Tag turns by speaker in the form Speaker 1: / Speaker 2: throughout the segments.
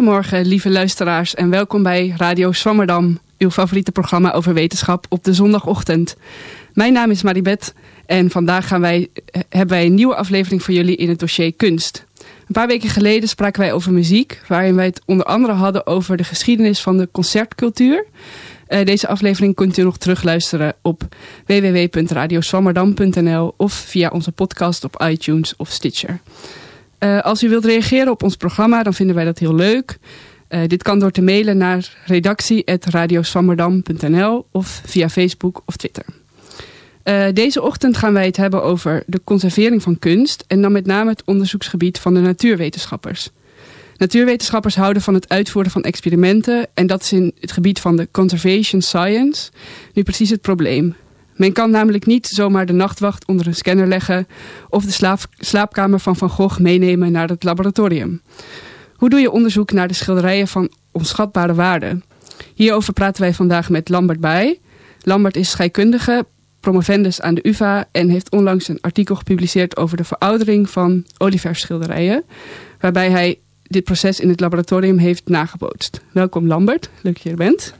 Speaker 1: Goedemorgen, lieve luisteraars, en welkom bij Radio Swammerdam, uw favoriete programma over wetenschap op de zondagochtend. Mijn naam is Maribeth en vandaag gaan wij, hebben wij een nieuwe aflevering voor jullie in het dossier kunst. Een paar weken geleden spraken wij over muziek, waarin wij het onder andere hadden over de geschiedenis van de concertcultuur. Uh, deze aflevering kunt u nog terugluisteren op www.radioswammerdam.nl of via onze podcast op iTunes of Stitcher. Uh, als u wilt reageren op ons programma, dan vinden wij dat heel leuk. Uh, dit kan door te mailen naar redactie.radioswammerdam.nl of via Facebook of Twitter. Uh, deze ochtend gaan wij het hebben over de conservering van kunst en dan met name het onderzoeksgebied van de natuurwetenschappers. Natuurwetenschappers houden van het uitvoeren van experimenten en dat is in het gebied van de conservation science nu precies het probleem. Men kan namelijk niet zomaar de nachtwacht onder een scanner leggen of de slaap, slaapkamer van Van Gogh meenemen naar het laboratorium. Hoe doe je onderzoek naar de schilderijen van onschatbare waarde? Hierover praten wij vandaag met Lambert Bij. Lambert is scheikundige, promovendus aan de UvA en heeft onlangs een artikel gepubliceerd over de veroudering van olieverschilderijen, waarbij hij dit proces in het laboratorium heeft nagebootst. Welkom Lambert, leuk dat je er bent.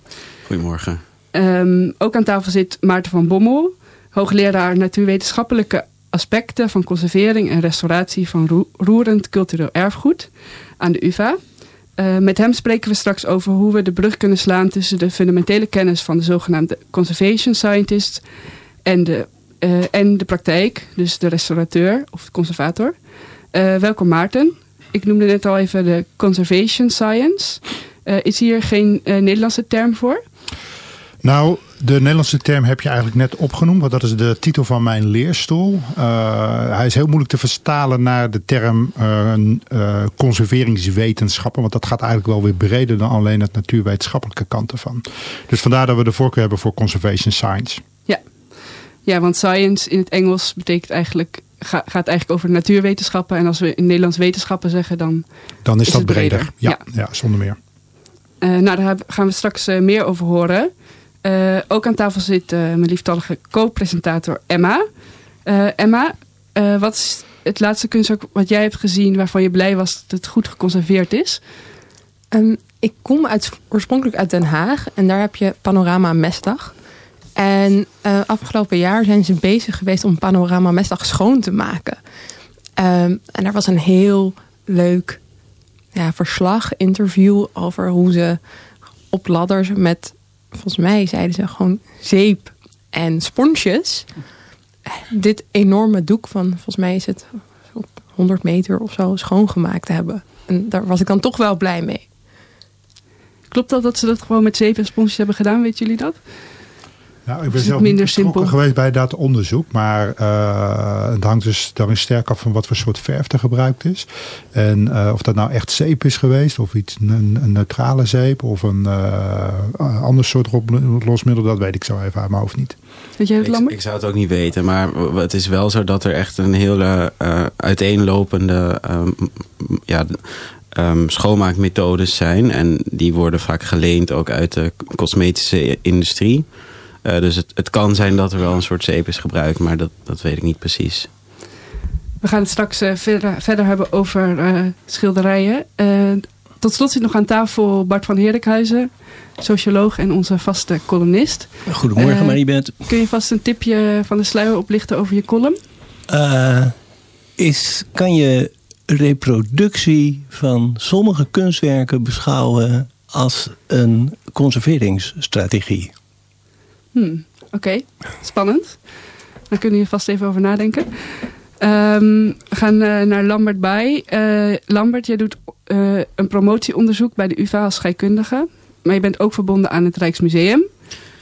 Speaker 2: Goedemorgen.
Speaker 1: Um, ook aan tafel zit Maarten van Bommel, hoogleraar natuurwetenschappelijke aspecten van conservering en restauratie van roerend cultureel erfgoed aan de UvA. Uh, met hem spreken we straks over hoe we de brug kunnen slaan tussen de fundamentele kennis van de zogenaamde conservation scientists en de, uh, en de praktijk, dus de restaurateur of de conservator. Uh, welkom Maarten. Ik noemde net al even de conservation science. is hier geen Nederlandse term voor?
Speaker 3: Nou, de Nederlandse term heb je eigenlijk net opgenoemd. Want dat is de titel van mijn leerstoel. Uh, hij is heel moeilijk te vertalen naar de term uh, uh, conserveringswetenschappen. Want dat gaat eigenlijk wel weer breder dan alleen het natuurwetenschappelijke kant ervan. Dus vandaar dat we de voorkeur hebben voor conservation science.
Speaker 1: Ja, ja want science in het Engels betekent eigenlijk gaat eigenlijk over natuurwetenschappen. En als we in Nederlands wetenschappen zeggen, dan,
Speaker 3: dan is,
Speaker 1: is
Speaker 3: dat
Speaker 1: breder.
Speaker 3: breder. Ja, ja. ja, zonder meer.
Speaker 1: nou, daar gaan we straks meer over horen. Uh, ook aan tafel zit uh, mijn lieftallige co-presentator Emma. Uh, Emma, wat is het laatste kunstwerk wat jij hebt gezien waarvan je blij was dat het goed geconserveerd is?
Speaker 4: Um, ik kom uit, oorspronkelijk uit Den Haag en daar heb je Panorama Mesdag. En afgelopen jaar zijn ze bezig geweest om Panorama Mesdag schoon te maken. Um, en daar was een heel leuk ja, verslag, interview over hoe ze op ladders met volgens mij zeiden ze gewoon zeep en sponsjes. Dit enorme doek van, volgens mij is het op 100 meter of zo, schoongemaakt hebben. En daar was ik dan toch wel blij mee.
Speaker 1: Klopt dat dat ze dat gewoon met zeep en sponsjes hebben gedaan? Weet jullie dat?
Speaker 3: Nou, ik ben zelf minder simpel geweest bij dat onderzoek. Maar uh, het hangt dus dan sterk af van wat voor soort verf er gebruikt is. En uh, of dat nou echt zeep is geweest. Of iets, een, een neutrale zeep. Of een uh, ander soort losmiddel. Dat weet ik zo even uit mijn hoofd niet.
Speaker 1: Weet jij het,
Speaker 2: ik, ik zou het ook niet weten. Maar het is wel zo dat er echt een hele uiteenlopende... ja, Um, schoonmaakmethodes zijn. En die worden vaak geleend ook uit de cosmetische industrie. Uh, dus het, het kan zijn dat er wel een soort zeep is gebruikt, maar dat, dat weet ik niet precies.
Speaker 1: We gaan het straks uh, verder, verder hebben over uh, schilderijen. tot slot zit nog aan tafel Bart van Heerlijkhuizen, socioloog en onze vaste columnist.
Speaker 5: Goedemorgen, Maribeth.
Speaker 1: Kun je vast een tipje van de sluier oplichten over je column?
Speaker 5: is, kan je reproductie van sommige kunstwerken beschouwen als een conserveringsstrategie?
Speaker 1: Hmm, Oké, okay. spannend. Daar kunnen je vast even over nadenken. Um, we gaan uh, naar Lambert bij. Uh, Lambert, jij doet uh, een promotieonderzoek bij de UvA als scheikundige. Maar je bent ook verbonden aan het Rijksmuseum.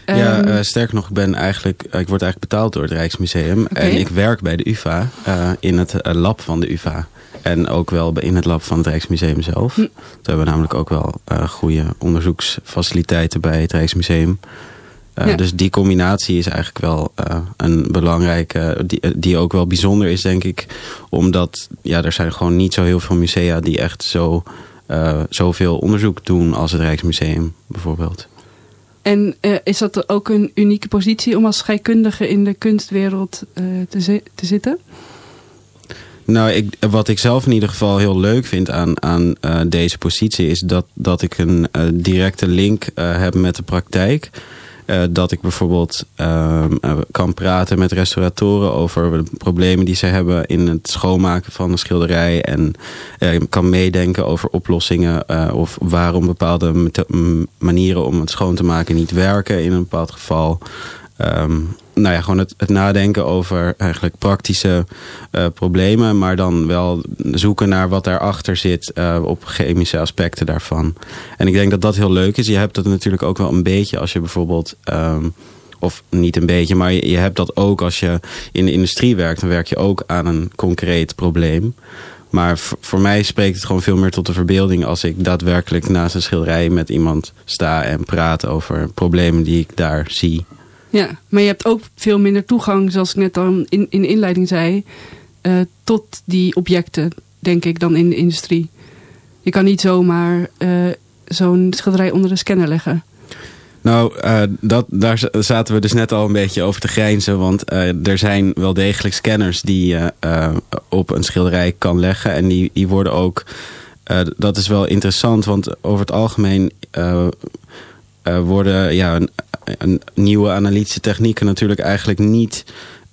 Speaker 2: Ja, uh, sterker nog, ik, ben eigenlijk, ik word eigenlijk betaald door het Rijksmuseum. Okay. En ik werk bij de UvA in het lab van de UvA. En ook wel in het lab van het Rijksmuseum zelf. Hm. Daar hebben we namelijk ook wel goede onderzoeksfaciliteiten bij het Rijksmuseum. Ja. Dus die combinatie is eigenlijk wel uh, een belangrijke, die, die ook wel bijzonder is denk ik. Omdat ja, er zijn gewoon niet zo heel veel musea die echt zo, zoveel onderzoek doen als het Rijksmuseum bijvoorbeeld.
Speaker 1: En is dat ook een unieke positie om als scheikundige in de kunstwereld te, te zitten?
Speaker 2: Nou, ik, wat ik zelf in ieder geval heel leuk vind aan, aan uh, deze positie is dat, dat ik een directe link heb met de praktijk. Dat ik bijvoorbeeld ehm, kan praten met restauratoren over de problemen die ze hebben in het schoonmaken van een schilderij. En kan meedenken over oplossingen of waarom bepaalde manieren om het schoon te maken niet werken in een bepaald geval. Um, nou ja, gewoon het, het, nadenken over eigenlijk praktische uh, problemen, maar dan wel zoeken naar wat daarachter zit uh, op chemische aspecten daarvan. En ik denk dat dat heel leuk is. Je hebt dat natuurlijk ook wel een beetje als je bijvoorbeeld. Um, of niet een beetje, maar je, je, hebt dat ook als je in de industrie werkt. Dan werk je ook aan een concreet probleem. Maar voor mij spreekt het gewoon veel meer tot de verbeelding als ik daadwerkelijk naast een schilderij met iemand sta en praat over problemen die ik daar zie.
Speaker 1: Ja, maar je hebt ook veel minder toegang, zoals ik net al in, in de inleiding zei, uh, tot die objecten, denk ik, dan in de industrie. Je kan niet zomaar uh, zo'n schilderij onder de scanner leggen.
Speaker 2: Nou, uh, dat, daar zaten we dus net al een beetje over te grijnzen. Want er zijn wel degelijk scanners die je op een schilderij kan leggen. En die, die worden ook... dat is wel interessant, want over het algemeen worden ja, nieuwe analytische technieken natuurlijk eigenlijk niet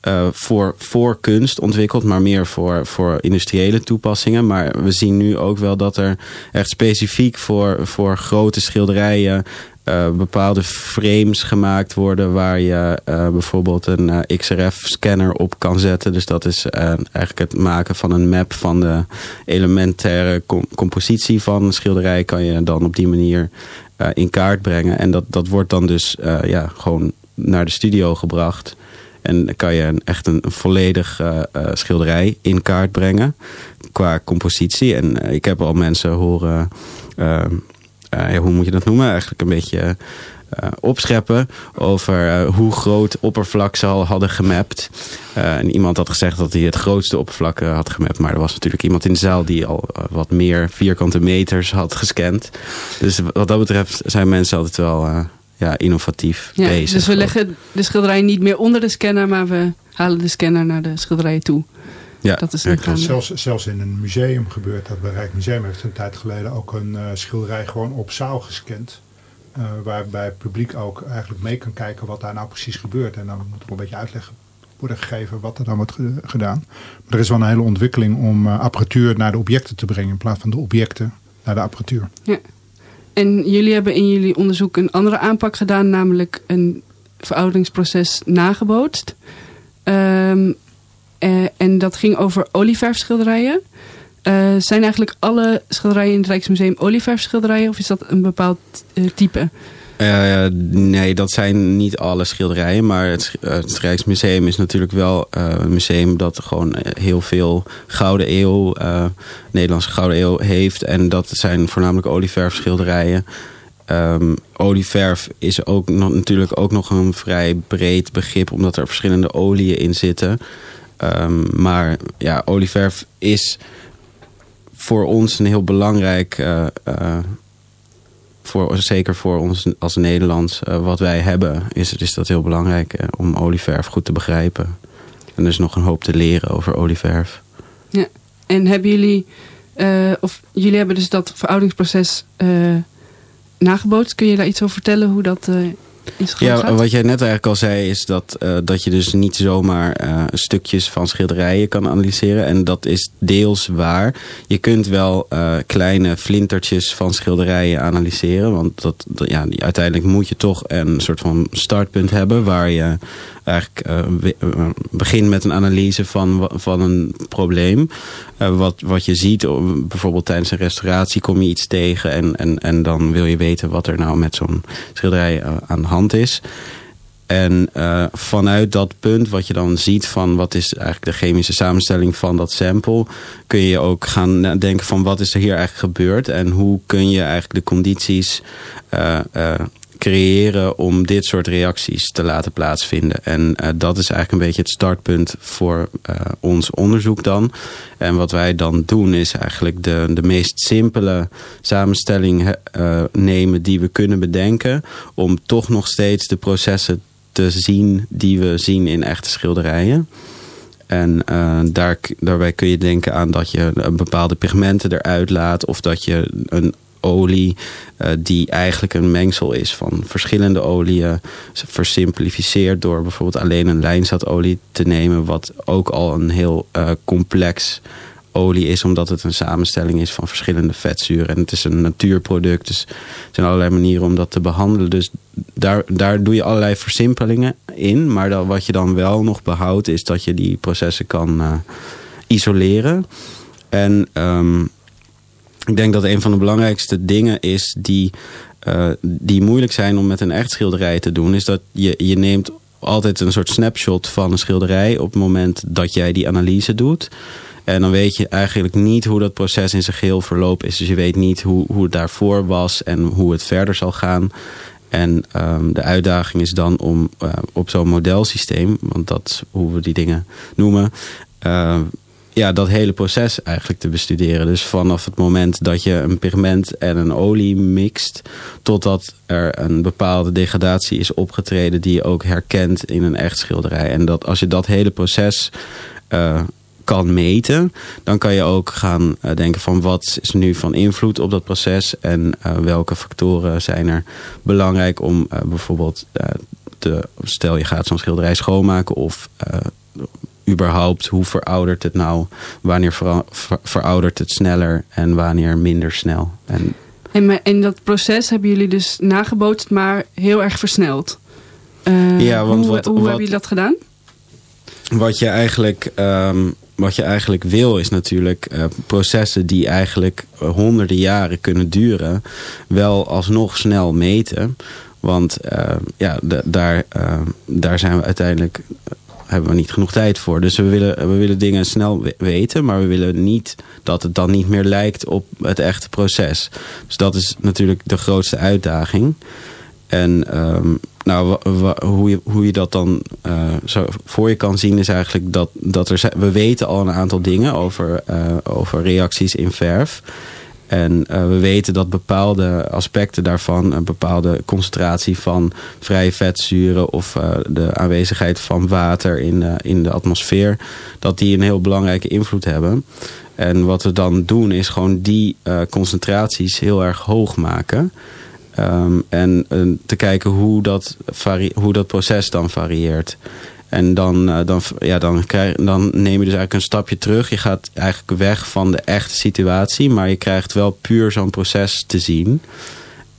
Speaker 2: uh, voor, voor kunst ontwikkeld, maar meer voor, voor industriële toepassingen. Maar we zien nu ook wel dat er echt specifiek voor, voor grote schilderijen uh, bepaalde frames gemaakt worden waar je uh, bijvoorbeeld een XRF-scanner op kan zetten. Dus dat is eigenlijk het maken van een map van de elementaire compositie van een schilderij. Kan je dan op die manier uh, in kaart brengen. En dat, dat wordt dan dus uh, ja, gewoon naar de studio gebracht. En dan kan je een, echt een, een volledig uh, schilderij in kaart brengen qua compositie. En ik heb al mensen horen, hoe moet je dat noemen? Eigenlijk een beetje uh, opscheppen over uh, hoe groot oppervlak ze al hadden gemapt. Uh, en iemand had gezegd dat hij het grootste oppervlak had gemapt. Maar er was natuurlijk iemand in de zaal die al wat meer vierkante meters had gescand. Dus wat dat betreft zijn mensen altijd wel ja, innovatief ja, bezig.
Speaker 1: Dus we leggen de schilderij niet meer onder de scanner, maar we halen de scanner naar de schilderij toe.
Speaker 3: Ja, dat is ja, zelfs, zelfs in een museum gebeurt dat. Bij Rijksmuseum heeft een tijd geleden ook een schilderij gewoon op zaal gescand. Uh, waarbij het publiek ook eigenlijk mee kan kijken wat daar nou precies gebeurt. En dan moet er een beetje uitleg worden gegeven wat er dan wordt gedaan. Maar er is wel een hele ontwikkeling om uh, apparatuur naar de objecten te brengen in plaats van de objecten naar de apparatuur.
Speaker 1: Ja. En jullie hebben in jullie onderzoek een andere aanpak gedaan, namelijk een verouderingsproces nagebootst. Um, uh, en dat ging over olieverfschilderijen. Uh, zijn eigenlijk alle schilderijen in het Rijksmuseum olieverfschilderijen of is dat een bepaald uh, type?
Speaker 2: Uh, nee, dat zijn niet alle schilderijen. Maar het, het Rijksmuseum is natuurlijk wel een museum dat gewoon heel veel Gouden Eeuw, Nederlandse Gouden Eeuw heeft. En dat zijn voornamelijk olieverfschilderijen. Um, olieverf is ook natuurlijk ook nog een vrij breed begrip, omdat er verschillende oliën in zitten. Um, maar ja, olieverf is voor ons een heel belangrijk, uh, uh, voor, zeker voor ons als Nederlands, uh, wat wij hebben, is, is dat heel belangrijk om olieverf goed te begrijpen. En er is nog een hoop te leren over olieverf.
Speaker 1: Ja, en hebben jullie, of jullie hebben dus dat verouderingsproces nagebootst. Kun je daar iets over vertellen hoe dat
Speaker 2: ja, wat jij net eigenlijk al zei, is dat, uh, dat je dus niet zomaar uh, stukjes van schilderijen kan analyseren. En dat is deels waar. Je kunt wel uh, kleine flintertjes van schilderijen analyseren. Want dat, dat, ja, uiteindelijk moet je toch een soort van startpunt hebben waar je eigenlijk uh, begint met een analyse van, van een probleem. Uh, wat, wat je ziet, bijvoorbeeld tijdens een restauratie kom je iets tegen en, en, en dan wil je weten wat er nou met zo'n schilderij aan de hand is. En vanuit dat punt, wat je dan ziet van wat is eigenlijk de chemische samenstelling van dat sample, kun je ook gaan denken van wat is er hier eigenlijk gebeurd en hoe kun je eigenlijk de condities creëren om dit soort reacties te laten plaatsvinden. En uh, dat is eigenlijk een beetje het startpunt voor uh, ons onderzoek dan. En wat wij dan doen is eigenlijk de, de meest simpele samenstelling uh, nemen die we kunnen bedenken. Om toch nog steeds de processen te zien die we zien in echte schilderijen. En daar, daarbij kun je denken aan dat je bepaalde pigmenten eruit laat. Of dat je een olie uh, die eigenlijk een mengsel is van verschillende oliën. Versimplificeerd door bijvoorbeeld alleen een lijnzatolie te nemen. Wat ook al een heel uh, complex olie is, omdat het een samenstelling is van verschillende vetzuren. En het is een natuurproduct, dus er zijn allerlei manieren om dat te behandelen. Dus daar, daar doe je allerlei versimpelingen in. Maar wat je dan wel nog behoudt, is dat je die processen kan uh, isoleren. En um, ik denk dat een van de belangrijkste dingen is die, uh, die moeilijk zijn om met een echt schilderij te doen, is dat je, je neemt altijd een soort snapshot van een schilderij op het moment dat jij die analyse doet. En dan weet je eigenlijk niet hoe dat proces in zijn geheel verlopen is. Dus je weet niet hoe, hoe het daarvoor was en hoe het verder zal gaan. En um, de uitdaging is dan om uh, op zo'n modelsysteem, want dat is hoe we die dingen noemen, uh, ja, dat hele proces eigenlijk te bestuderen. Dus vanaf het moment dat je een pigment en een olie mixt, totdat er een bepaalde degradatie is opgetreden die je ook herkent in een echt schilderij. En dat als je dat hele proces uh, kan meten, dan kan je ook gaan uh, denken van wat is nu van invloed op dat proces en uh, welke factoren zijn er belangrijk om bijvoorbeeld te, stel je gaat zo'n schilderij schoonmaken of überhaupt hoe veroudert het nou, wanneer ver, ver, veroudert het sneller en wanneer minder snel. En,
Speaker 1: en in dat proces hebben jullie dus nagebootst, maar heel erg versneld.
Speaker 2: ja, want
Speaker 1: hoe,
Speaker 2: wat,
Speaker 1: hoe
Speaker 2: wat,
Speaker 1: hebben jullie dat gedaan?
Speaker 2: Wat je eigenlijk um, wat je eigenlijk wil is natuurlijk uh, processen die eigenlijk uh, honderden jaren kunnen duren, wel alsnog snel meten. Want uh, ja, daar, daar zijn we uiteindelijk hebben we niet genoeg tijd voor. Dus we willen, we willen dingen snel weten, maar we willen niet dat het dan niet meer lijkt op het echte proces. Dus dat is natuurlijk de grootste uitdaging. En um, nou, hoe je, hoe je dat dan uh, zo voor je kan zien is eigenlijk dat, dat er we weten al een aantal dingen over, uh, over reacties in verf. En uh, we weten dat bepaalde aspecten daarvan, een bepaalde concentratie van vrije vetzuren of uh, de aanwezigheid van water in, uh, in de atmosfeer, dat die een heel belangrijke invloed hebben. En wat we dan doen is gewoon die concentraties heel erg hoog maken. Um, en te kijken hoe dat, hoe dat proces dan varieert. En dan, uh, dan, ja, dan, krijg, dan neem je dus eigenlijk een stapje terug. Je gaat eigenlijk weg van de echte situatie. Maar je krijgt wel puur zo'n proces te zien.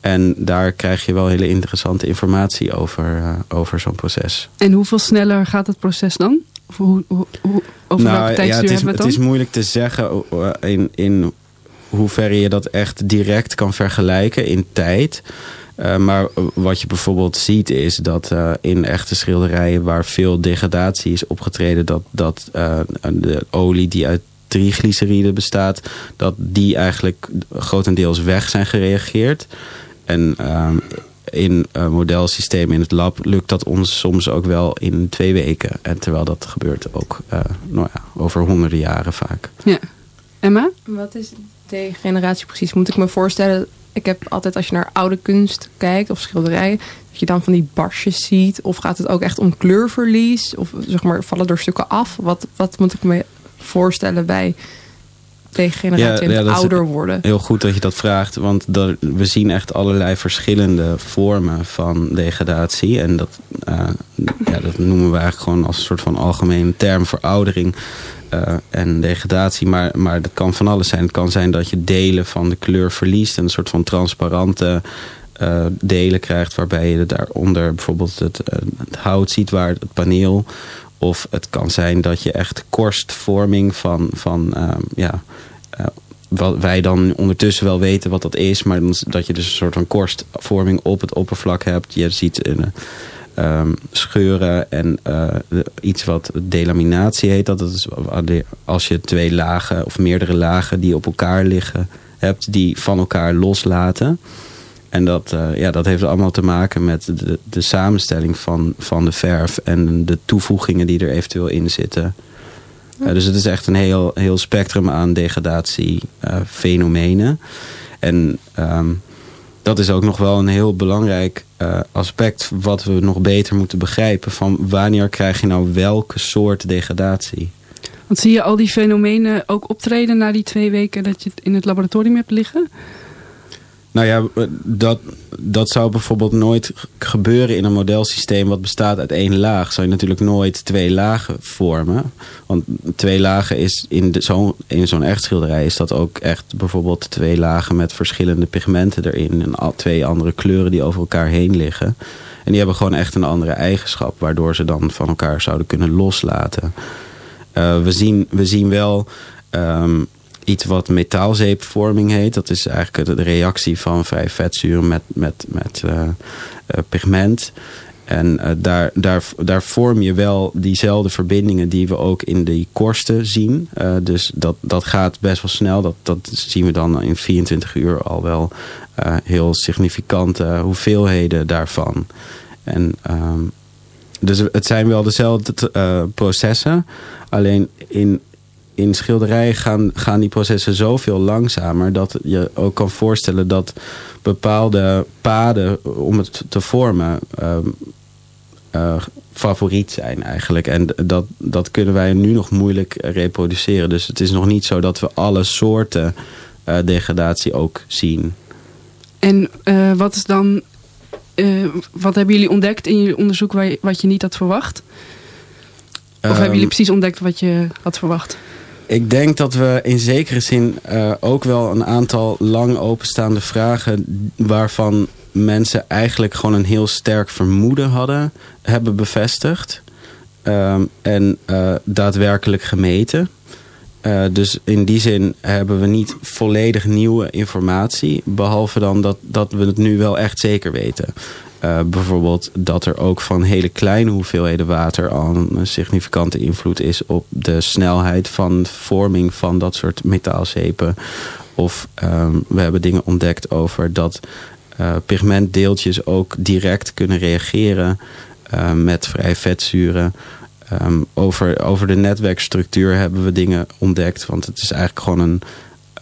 Speaker 2: En daar krijg je wel hele interessante informatie over, uh, over zo'n proces.
Speaker 1: En hoeveel sneller gaat het proces dan? Of hoe, hoe, hoe, over
Speaker 2: nou,
Speaker 1: welke tijdstuur
Speaker 2: ja, het is,
Speaker 1: hebben we het
Speaker 2: het
Speaker 1: dan?
Speaker 2: is moeilijk te zeggen in, in hoeverre je dat echt direct kan vergelijken in tijd. Uh, maar wat je bijvoorbeeld ziet is dat uh, in echte schilderijen waar veel degradatie is opgetreden, dat, dat uh, de olie die uit triglyceride bestaat, dat die eigenlijk grotendeels weg zijn gereageerd. En in uh, modelsystemen in het lab lukt dat ons soms ook wel in twee weken. En terwijl dat gebeurt ook nou ja, over honderden jaren vaak.
Speaker 1: Ja. Emma?
Speaker 4: Wat is degeneratie precies? Moet ik me voorstellen ik heb altijd als je naar oude kunst kijkt of schilderijen, dat je dan van die barsjes ziet. Of gaat het ook echt om kleurverlies? Of zeg maar, vallen er stukken af? Wat, wat moet ik me voorstellen bij degeneratie ja, ouder worden?
Speaker 2: Heel goed dat je dat vraagt, want dat, we zien echt allerlei verschillende vormen van degradatie. En dat, uh, ja, dat noemen we eigenlijk gewoon als een soort van algemene term veroudering. Uh, en degradatie. Maar, maar dat kan van alles zijn. Het kan zijn dat je delen van de kleur verliest. En een soort van transparante uh, delen krijgt. Waarbij je daaronder bijvoorbeeld het, uh, het hout ziet waar het paneel. Of het kan zijn dat je echt korstvorming van, van ja, wat wij dan ondertussen wel weten wat dat is. Maar dat je dus een soort van korstvorming op het oppervlak hebt. Je ziet een um, scheuren en uh, iets wat delaminatie heet. Dat is als je twee lagen of meerdere lagen die op elkaar liggen hebt, die van elkaar loslaten. En dat, uh, ja, dat heeft allemaal te maken met de, de samenstelling van, van de verf en de toevoegingen die er eventueel in zitten. Dus het is echt een heel, heel spectrum aan degradatiefenomenen. en um, dat is ook nog wel een heel belangrijk uh, aspect wat we nog beter moeten begrijpen. Van wanneer krijg je nou welke soort degradatie?
Speaker 1: Want zie je al die fenomenen ook optreden na die twee weken dat je het in het laboratorium hebt liggen?
Speaker 2: Nou ja, dat, dat zou bijvoorbeeld nooit gebeuren in een modelsysteem wat bestaat uit één laag. Zou je natuurlijk nooit twee lagen vormen. Want twee lagen is in, zo, zo'n echt schilderij is dat ook echt bijvoorbeeld twee lagen met verschillende pigmenten erin. En twee andere kleuren die over elkaar heen liggen. En die hebben gewoon echt een andere eigenschap, waardoor ze dan van elkaar zouden kunnen loslaten. Uh, we, zien, we zien wel um, iets wat metaalzeepvorming heet. Dat is eigenlijk de reactie van vrij vetzuren met, met, met uh, uh, pigment. En uh, daar, daar, daar vorm je wel diezelfde verbindingen die we ook in die korsten zien. dus dat, dat gaat best wel snel. Dat, dat zien we dan in 24 uur al wel heel significante hoeveelheden daarvan. En um, dus het zijn wel dezelfde processen. Alleen in, in schilderijen gaan, gaan die processen zoveel langzamer dat je ook kan voorstellen dat bepaalde paden om het te vormen uh, favoriet zijn eigenlijk. En dat, dat kunnen wij nu nog moeilijk reproduceren. Dus het is nog niet zo dat we alle soorten uh, degradatie ook zien.
Speaker 1: En uh, wat is dan, wat hebben jullie ontdekt in jullie onderzoek waar je, wat je niet had verwacht? Of hebben jullie precies ontdekt wat je had verwacht?
Speaker 2: Ik denk dat we in zekere zin uh, ook wel een aantal lang openstaande vragen... waarvan mensen eigenlijk gewoon een heel sterk vermoeden hadden... hebben bevestigd um, en uh, daadwerkelijk gemeten. Uh, dus in die zin hebben we niet volledig nieuwe informatie... behalve dan dat, dat we het nu wel echt zeker weten. Uh, bijvoorbeeld dat er ook van hele kleine hoeveelheden water al een significante invloed is op de snelheid van vorming van dat soort metaalzeepen. Of um, we hebben dingen ontdekt over dat uh, pigmentdeeltjes ook direct kunnen reageren uh, met vrij vetzuren. Um, over, over de netwerkstructuur hebben we dingen ontdekt. Want het is eigenlijk gewoon een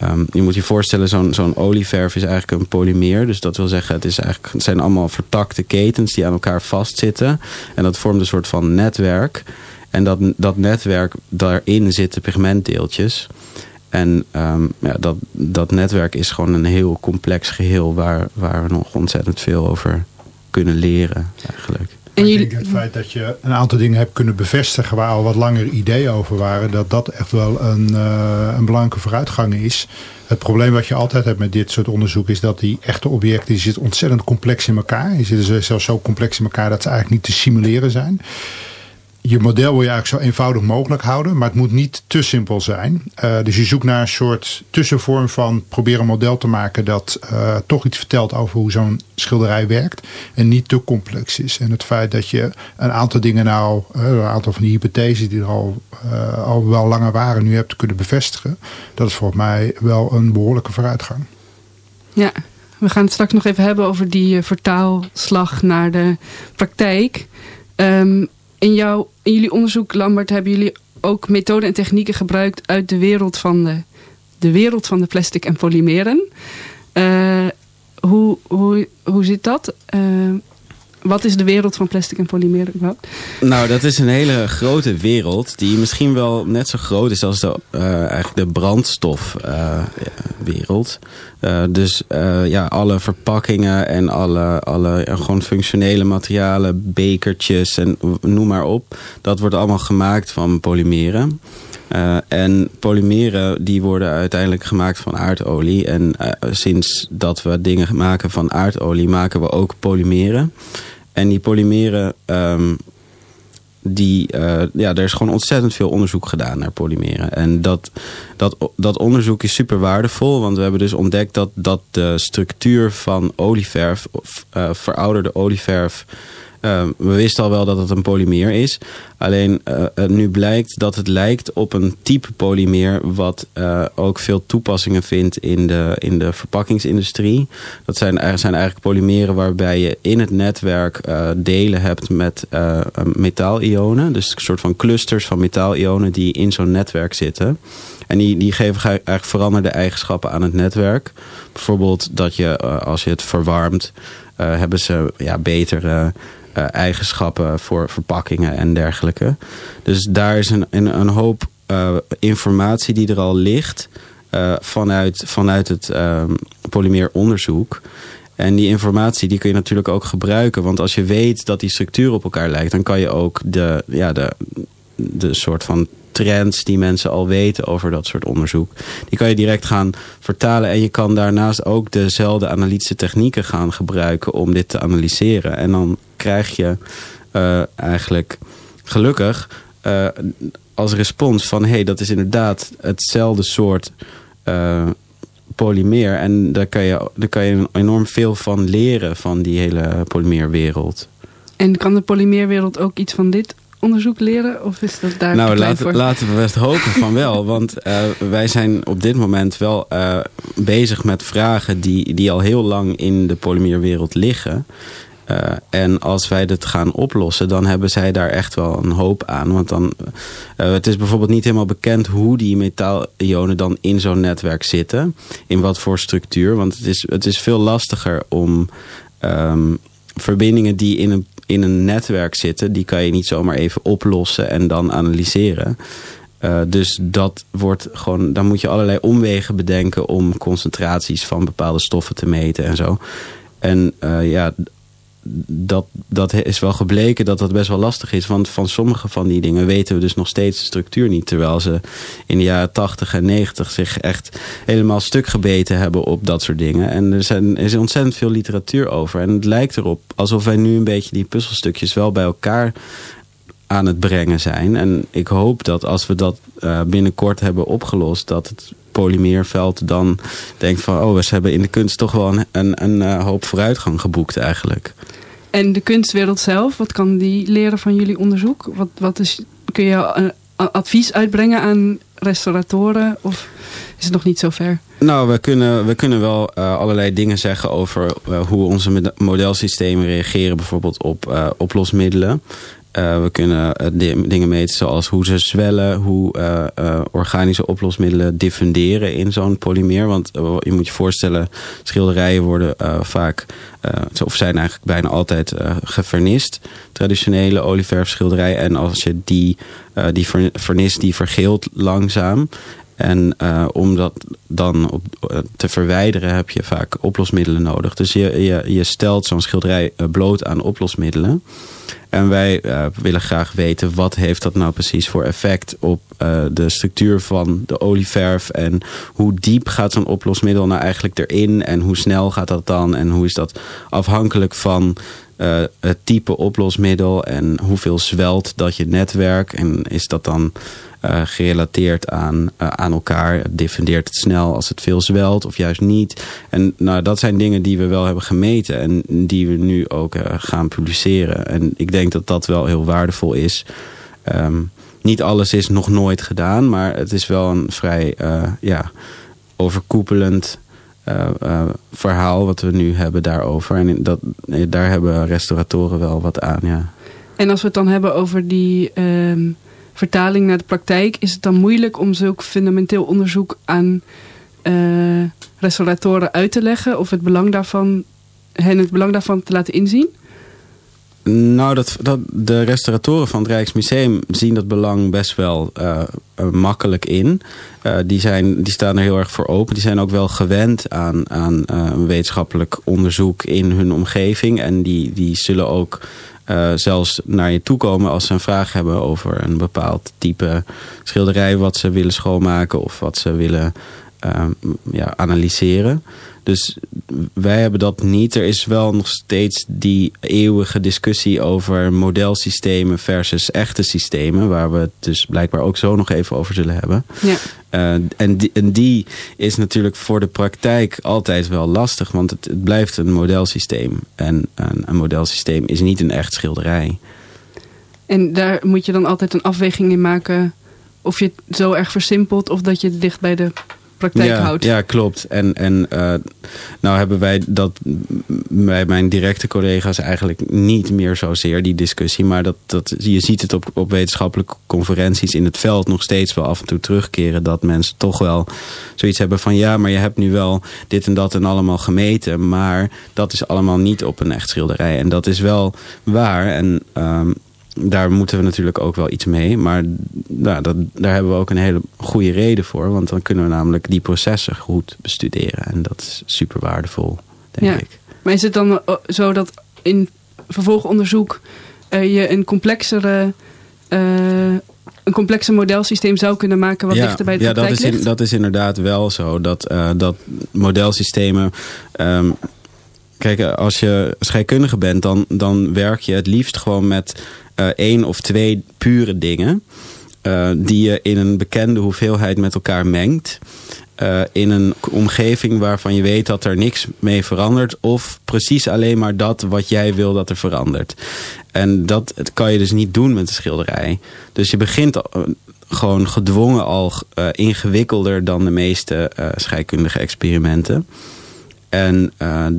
Speaker 2: Um, je moet je voorstellen, zo'n olieverf is eigenlijk een polymeer. Dus dat wil zeggen, het, is eigenlijk, het zijn allemaal vertakte ketens die aan elkaar vastzitten. En dat vormt een soort van netwerk. En dat, dat netwerk, daarin zitten pigmentdeeltjes. En um, ja, dat, dat netwerk is gewoon een heel complex geheel... waar, waar we nog ontzettend veel over kunnen leren eigenlijk.
Speaker 3: En jullie... Ik denk het feit dat je een aantal dingen hebt kunnen bevestigen waar al wat langer ideeën over waren, dat dat echt wel een, uh, een belangrijke vooruitgang is. Het probleem wat je altijd hebt met dit soort onderzoek is dat die echte objecten die zitten ontzettend complex in elkaar. Die zitten zelfs zo complex in elkaar dat ze eigenlijk niet te simuleren zijn je model wil je eigenlijk zo eenvoudig mogelijk houden, maar het moet niet te simpel zijn. Uh, dus je zoekt naar een soort tussenvorm van proberen een model te maken dat uh, toch iets vertelt over hoe zo'n schilderij werkt en niet te complex is. En het feit dat je een aantal dingen nou, uh, een aantal van die hypotheses die er al, al wel langer waren, nu hebt kunnen bevestigen, dat is volgens mij wel een behoorlijke vooruitgang.
Speaker 1: Ja, we gaan het straks nog even hebben over die vertaalslag naar de praktijk. Um, in, jouw, in jullie onderzoek, Lambert, hebben jullie ook methoden en technieken gebruikt uit de wereld van de, de, wereld van de plastic en polymeren. Uh, hoe, hoe, hoe zit dat? Uh, wat is de wereld van plastic en polymeren?
Speaker 2: Nou, dat is een hele grote wereld die misschien wel net zo groot is als de, uh, eigenlijk de brandstofwereld. Uh, dus uh, ja, alle verpakkingen en alle, alle gewoon functionele materialen, bekertjes en noem maar op. Dat wordt allemaal gemaakt van polymeren. Uh, en polymeren die worden uiteindelijk gemaakt van aardolie. En uh, sinds dat we dingen maken van aardolie maken we ook polymeren. En die polymeren, um, die, uh, ja, er is gewoon ontzettend veel onderzoek gedaan naar polymeren. En dat, dat, dat onderzoek is super waardevol, want we hebben dus ontdekt dat, dat de structuur van olieverf, of uh, verouderde olieverf, we wisten al wel dat het een polymeer is. Alleen nu blijkt dat het lijkt op een type polymeer... wat ook veel toepassingen vindt in de, in de verpakkingsindustrie. Dat zijn, zijn eigenlijk polymeren waarbij je in het netwerk delen hebt met metaalionen. Dus een soort van clusters van metaalionen die in zo'n netwerk zitten... En die, die geven eigenlijk veranderde eigenschappen aan het netwerk. Bijvoorbeeld dat je, eh, als je het verwarmt, uh, hebben ze ja, betere uh, eigenschappen voor verpakkingen en dergelijke. Dus daar is een, een, een hoop informatie die er al ligt vanuit, vanuit het ehm, polymeeronderzoek. En die informatie die kun je natuurlijk ook gebruiken. Want als je weet dat die structuur op elkaar lijkt... dan kan je ook de, ja, de, de soort van trends die mensen al weten over dat soort onderzoek. Die kan je direct gaan vertalen. En je kan daarnaast ook dezelfde analytische technieken gaan gebruiken om dit te analyseren. En dan krijg je uh, eigenlijk gelukkig uh, als respons van... hé, hey, dat is inderdaad hetzelfde soort uh, polymeer. En daar kan, je, daar kan je enorm veel van leren van die hele polymeerwereld.
Speaker 1: En kan de polymeerwereld ook iets van dit onderzoek leren? Of is dat daar
Speaker 2: nou, laten, laten we best hopen van wel. Want uh, wij zijn op dit moment wel uh, bezig met vragen die, die al heel lang in de polymeerwereld liggen. Uh, en als wij dit gaan oplossen, dan hebben zij daar echt wel een hoop aan. Want dan, het is bijvoorbeeld niet helemaal bekend hoe die metaalionen dan in zo'n netwerk zitten. In wat voor structuur. Want het is, het is veel lastiger om um, verbindingen die in een in een netwerk zitten, die kan je niet zomaar even oplossen en dan analyseren. Uh, dus dat wordt gewoon, dan moet je allerlei omwegen bedenken om concentraties van bepaalde stoffen te meten en zo. En uh, ja, dat, dat is wel gebleken dat dat best wel lastig is. Want van sommige van die dingen weten we dus nog steeds de structuur niet. Terwijl ze in de jaren 80 en 90 zich echt helemaal stuk gebeten hebben op dat soort dingen. En er, zijn, er is ontzettend veel literatuur over. En het lijkt erop alsof wij nu een beetje die puzzelstukjes wel bij elkaar aan het brengen zijn. En ik hoop dat als we dat uh, binnenkort hebben opgelost, dat het polymeerveld dan denkt van... oh, we hebben in de kunst toch wel een, een, een uh, hoop vooruitgang geboekt eigenlijk.
Speaker 1: En de kunstwereld zelf, wat kan die leren van jullie onderzoek? Wat, wat is, kun je een advies uitbrengen aan restauratoren of is het nog niet zo ver?
Speaker 2: Nou, we kunnen, we kunnen wel uh, allerlei dingen zeggen over uh, hoe onze modelsystemen reageren bijvoorbeeld op uh, oplosmiddelen. Uh, we kunnen dingen meten zoals hoe ze zwellen, hoe uh, organische oplosmiddelen diffunderen in zo'n polymeer. Want je moet je voorstellen, schilderijen worden vaak, of zijn eigenlijk bijna altijd gevernist. Traditionele olieverfschilderijen. En als je die, die vernist, die vergeelt langzaam. En uh, om dat dan op, te verwijderen heb je vaak oplosmiddelen nodig. Dus je, je, stelt zo'n schilderij bloot aan oplosmiddelen. En wij willen graag weten wat heeft dat nou precies voor effect op de structuur van de olieverf. En hoe diep gaat zo'n oplosmiddel nou eigenlijk erin. En hoe snel gaat dat dan. En hoe is dat afhankelijk van het type oplosmiddel. En hoeveel zwelt dat je netwerk. En is dat dan uh, gerelateerd aan, uh, aan elkaar. Diffundeert het snel als het veel zwelt of juist niet. En nou, dat zijn dingen die we wel hebben gemeten en die we nu ook uh, gaan publiceren. En ik denk dat dat wel heel waardevol is. Um, niet alles is nog nooit gedaan, maar het is wel een vrij ja, overkoepelend verhaal wat we nu hebben daarover. En dat, daar hebben restauratoren wel wat aan, ja.
Speaker 1: En als we het dan hebben over die... Um vertaling naar de praktijk, is het dan moeilijk om zulk fundamenteel onderzoek aan uh, restauratoren uit te leggen of het belang daarvan, hen het belang daarvan te laten inzien?
Speaker 2: Nou, dat, dat, de restauratoren van het Rijksmuseum zien dat belang best wel uh, makkelijk in. Die, zijn, die staan er heel erg voor open. Die zijn ook wel gewend aan, aan uh, wetenschappelijk onderzoek in hun omgeving. En die, die zullen ook uh, zelfs naar je toe komen als ze een vraag hebben over een bepaald type schilderij wat ze willen schoonmaken of wat ze willen uh, ja, analyseren. Dus wij hebben dat niet. Er is wel nog steeds die eeuwige discussie over modelsystemen versus echte systemen. Waar we het dus blijkbaar ook zo nog even over zullen hebben. Ja. Uh, en, die, en die is natuurlijk voor de praktijk altijd wel lastig, want het, het blijft een modelsysteem. En een, een modelsysteem is niet een echt schilderij.
Speaker 1: En daar moet je dan altijd een afweging in maken of je het zo erg versimpelt of dat je dicht bij de praktijk
Speaker 2: ja,
Speaker 1: houdt.
Speaker 2: Ja, klopt. En, en uh, nou hebben wij dat bij mijn directe collega's eigenlijk niet meer zozeer die discussie. Maar dat, dat, je ziet het op, op wetenschappelijke conferenties in het veld nog steeds wel af en toe terugkeren. Dat mensen toch wel zoiets hebben van ja, maar je hebt nu wel dit en dat en allemaal gemeten. Maar dat is allemaal niet op een echt schilderij. En dat is wel waar. En um, daar moeten we natuurlijk ook wel iets mee. Maar nou, dat, daar hebben we ook een hele goede reden voor. Want dan kunnen we namelijk die processen goed bestuderen. En dat is super waardevol, denk
Speaker 1: ja.
Speaker 2: ik.
Speaker 1: Maar is het dan zo dat in vervolgonderzoek uh, je een complexere... Uh, een complexer modelsysteem zou kunnen maken wat
Speaker 2: ja,
Speaker 1: dichter bij de
Speaker 2: ja,
Speaker 1: praktijk
Speaker 2: dat is, dat is inderdaad wel zo. Dat, uh, dat modelsystemen... Um, kijk, als je scheikundige bent, dan, dan werk je het liefst gewoon met uh, één of twee pure dingen. Uh, die je in een bekende hoeveelheid met elkaar mengt. Uh, in een omgeving waarvan je weet dat er niks mee verandert. Of precies alleen maar dat wat jij wil dat er verandert. En dat kan je dus niet doen met een schilderij. Dus je begint gewoon gedwongen al ingewikkelder dan de meeste scheikundige experimenten. En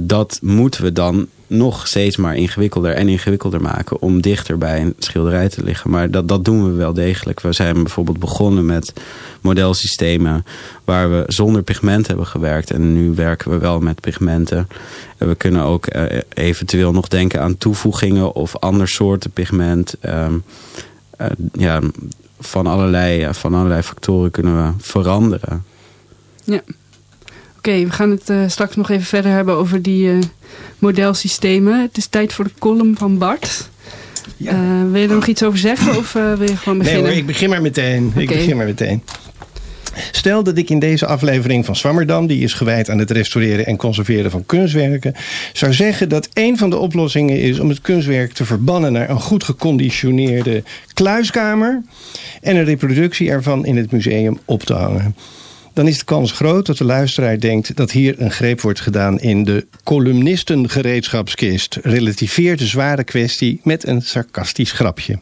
Speaker 2: dat moeten we dan nog steeds maar ingewikkelder en ingewikkelder maken om dichter bij een schilderij te liggen. Maar dat, dat doen we wel degelijk. We zijn bijvoorbeeld begonnen met modelsystemen waar we zonder pigment hebben gewerkt. En nu werken we wel met pigmenten. En we kunnen ook uh, eventueel nog denken aan toevoegingen of ander soorten pigment. Um, uh, ja, van allerlei, van allerlei factoren kunnen we veranderen.
Speaker 1: Ja. Oké, okay, we gaan het uh, straks nog even verder hebben over die uh, modelsystemen. Het is tijd voor de column van Bart. Ja. Uh, wil je er nog iets over zeggen of wil je gewoon beginnen?
Speaker 6: Nee hoor, ik begin maar meteen. Okay. Ik begin maar meteen. Stel dat ik in deze aflevering van Swammerdam, die is gewijd aan het restaureren en conserveren van kunstwerken, zou zeggen dat een van de oplossingen is om het kunstwerk te verbannen naar een goed geconditioneerde kluiskamer en een reproductie ervan in het museum op te hangen dan is de kans groot dat de luisteraar denkt dat hier een greep wordt gedaan in de columnistengereedschapskist. Relativeert de zware kwestie met een sarcastisch grapje.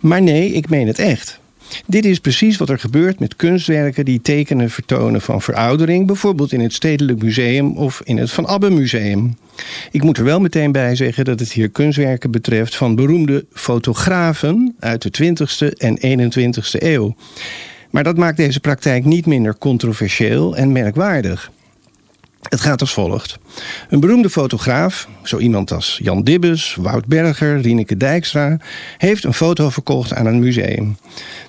Speaker 6: Maar nee, ik meen het echt. Dit is precies wat er gebeurt met kunstwerken die tekenen vertonen van veroudering, bijvoorbeeld in het Stedelijk Museum of in het Van Abbe Museum. Ik moet er wel meteen bij zeggen dat het hier kunstwerken betreft van beroemde fotografen uit de 20e en 21e eeuw. Maar dat maakt deze praktijk niet minder controversieel en merkwaardig. Het gaat als volgt. Een beroemde fotograaf, zo iemand als Jan Dibbes, Wout Berger, Rieneke Dijkstra, heeft een foto verkocht aan een museum.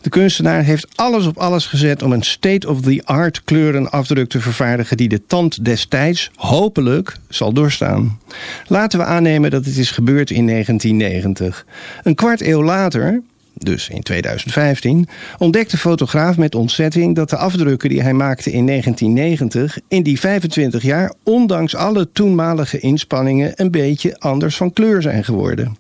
Speaker 6: De kunstenaar heeft alles op alles gezet om een state-of-the-art kleurenafdruk te vervaardigen die de tand destijds hopelijk zal doorstaan. Laten we aannemen dat het is gebeurd in 1990. Een kwart eeuw later, dus in 2015, ontdekte fotograaf met ontzetting dat de afdrukken die hij maakte in 1990 in die 25 jaar, ondanks alle toenmalige inspanningen, een beetje anders van kleur zijn geworden.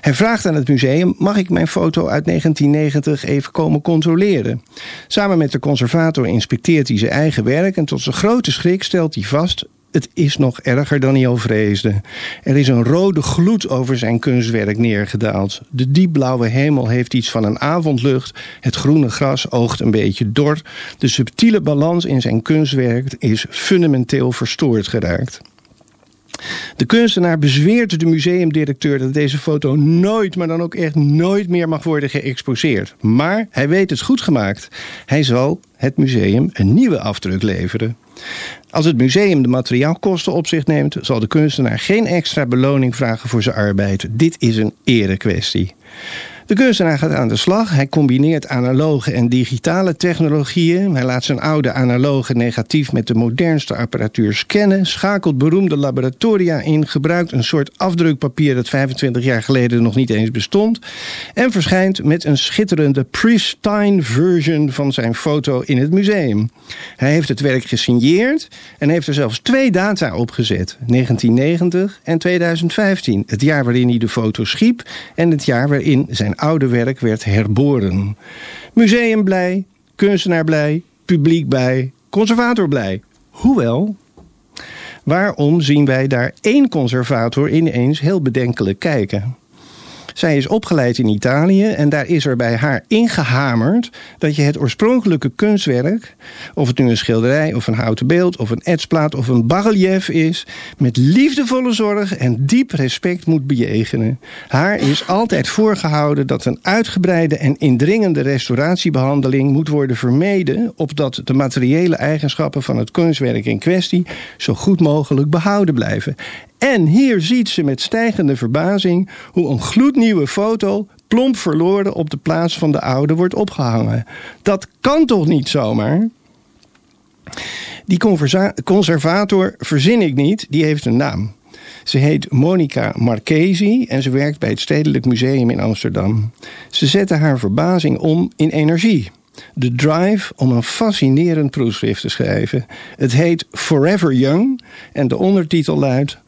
Speaker 6: Hij vraagt aan het museum: mag ik mijn foto uit 1990 even komen controleren? Samen met de conservator inspecteert hij zijn eigen werk en tot zijn grote schrik stelt hij vast het is nog erger dan hij al vreesde. Er is een rode gloed over zijn kunstwerk neergedaald. De diepblauwe hemel heeft iets van een avondlucht. Het groene gras oogt een beetje dor. De subtiele balans in zijn kunstwerk is fundamenteel verstoord geraakt. De kunstenaar bezweert de museumdirecteur dat deze foto nooit, maar dan ook echt nooit meer mag worden geëxposeerd. Maar hij weet het goed gemaakt. Hij zal het museum een nieuwe afdruk leveren. Als het museum de materiaalkosten op zich neemt, zal de kunstenaar geen extra beloning vragen voor zijn arbeid. Dit is een erekwestie. De kunstenaar gaat aan de slag. Hij combineert analoge en digitale technologieën. Hij laat zijn oude analoge negatief met de modernste apparatuur scannen. Schakelt beroemde laboratoria in. Gebruikt een soort afdrukpapier dat 25 jaar geleden nog niet eens bestond. En verschijnt met een schitterende pristine version van zijn foto in het museum. Hij heeft het werk gesigneerd en heeft er zelfs twee data opgezet: 1990 en 2015. Het jaar waarin hij de foto schiep en het jaar waarin zijn oude werk werd herboren. Museum blij, kunstenaar blij, publiek bij, conservator blij. Hoewel, waarom zien wij daar één conservator ineens heel bedenkelijk kijken? Zij is opgeleid in Italië en daar is er bij haar ingehamerd dat je het oorspronkelijke kunstwerk, of het nu een schilderij of een houten beeld of een etsplaat of een barrelief is, met liefdevolle zorg en diep respect moet bejegenen. Haar is altijd voorgehouden dat een uitgebreide en indringende restauratiebehandeling moet worden vermeden, opdat de materiële eigenschappen van het kunstwerk in kwestie zo goed mogelijk behouden blijven. En hier ziet ze met stijgende verbazing hoe een gloednieuwe foto plomp verloren op de plaats van de oude wordt opgehangen. Dat kan toch niet zomaar? Die conservator verzin ik niet, die heeft een naam. Ze heet Monica Marchesi en ze werkt bij het Stedelijk Museum in Amsterdam. Ze zette haar verbazing om in energie de drive om een fascinerend proefschrift te schrijven. Het heet Forever Young en de ondertitel luidt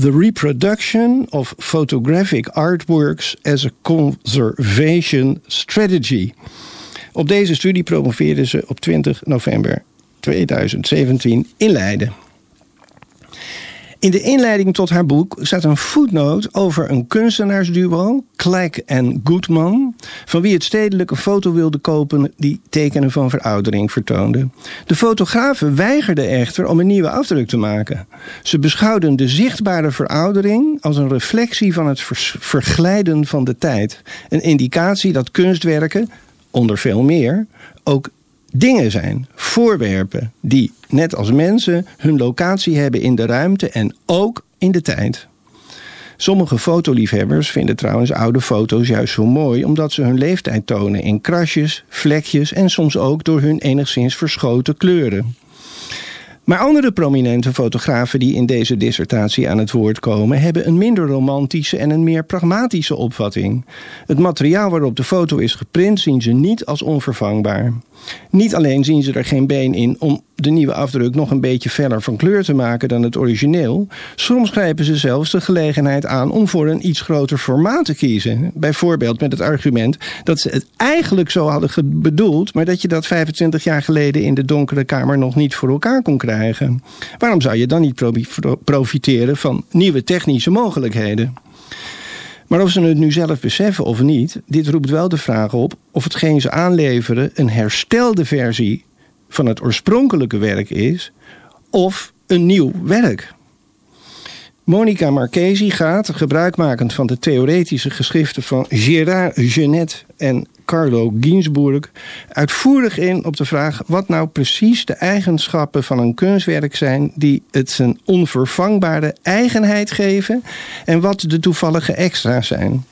Speaker 6: The Reproduction of Photographic Artworks as a Conservation Strategy. Op deze studie promoveerde ze op 20 november 2017 in Leiden. In de inleiding tot haar boek staat een voetnoot over een kunstenaarsduo, Kleik en Goodman, van wie het stedelijk een foto wilde kopen die tekenen van veroudering vertoonde. De fotografen weigerden echter om een nieuwe afdruk te maken. Ze beschouwden de zichtbare veroudering als een reflectie van het verglijden van de tijd, een indicatie dat kunstwerken, onder veel meer, ook dingen zijn, voorwerpen die, net als mensen, hun locatie hebben in de ruimte en ook in de tijd. Sommige fotoliefhebbers vinden trouwens oude foto's juist zo mooi omdat ze hun leeftijd tonen in krasjes, vlekjes en soms ook door hun enigszins verschoten kleuren. Maar andere prominente fotografen die in deze dissertatie aan het woord komen, hebben een minder romantische en een meer pragmatische opvatting. Het materiaal waarop de foto is geprint zien ze niet als onvervangbaar. Niet alleen zien ze er geen been in om de nieuwe afdruk nog een beetje feller van kleur te maken dan het origineel. Soms grijpen ze zelfs de gelegenheid aan om voor een iets groter formaat te kiezen. Bijvoorbeeld met het argument dat ze het eigenlijk zo hadden bedoeld, maar dat je dat 25 jaar geleden in de donkere kamer nog niet voor elkaar kon krijgen. Waarom zou je dan niet profiteren van nieuwe technische mogelijkheden? Maar of ze het nu zelf beseffen of niet, dit roept wel de vraag op of hetgeen ze aanleveren een herstelde versie van het oorspronkelijke werk is of een nieuw werk. Monica Marchesi gaat, gebruikmakend van de theoretische geschriften van Gérard Genet en Carlo Ginzburg, uitvoerig in op de vraag wat nou precies de eigenschappen van een kunstwerk zijn die het zijn onvervangbare eigenheid geven en wat de toevallige extra's zijn.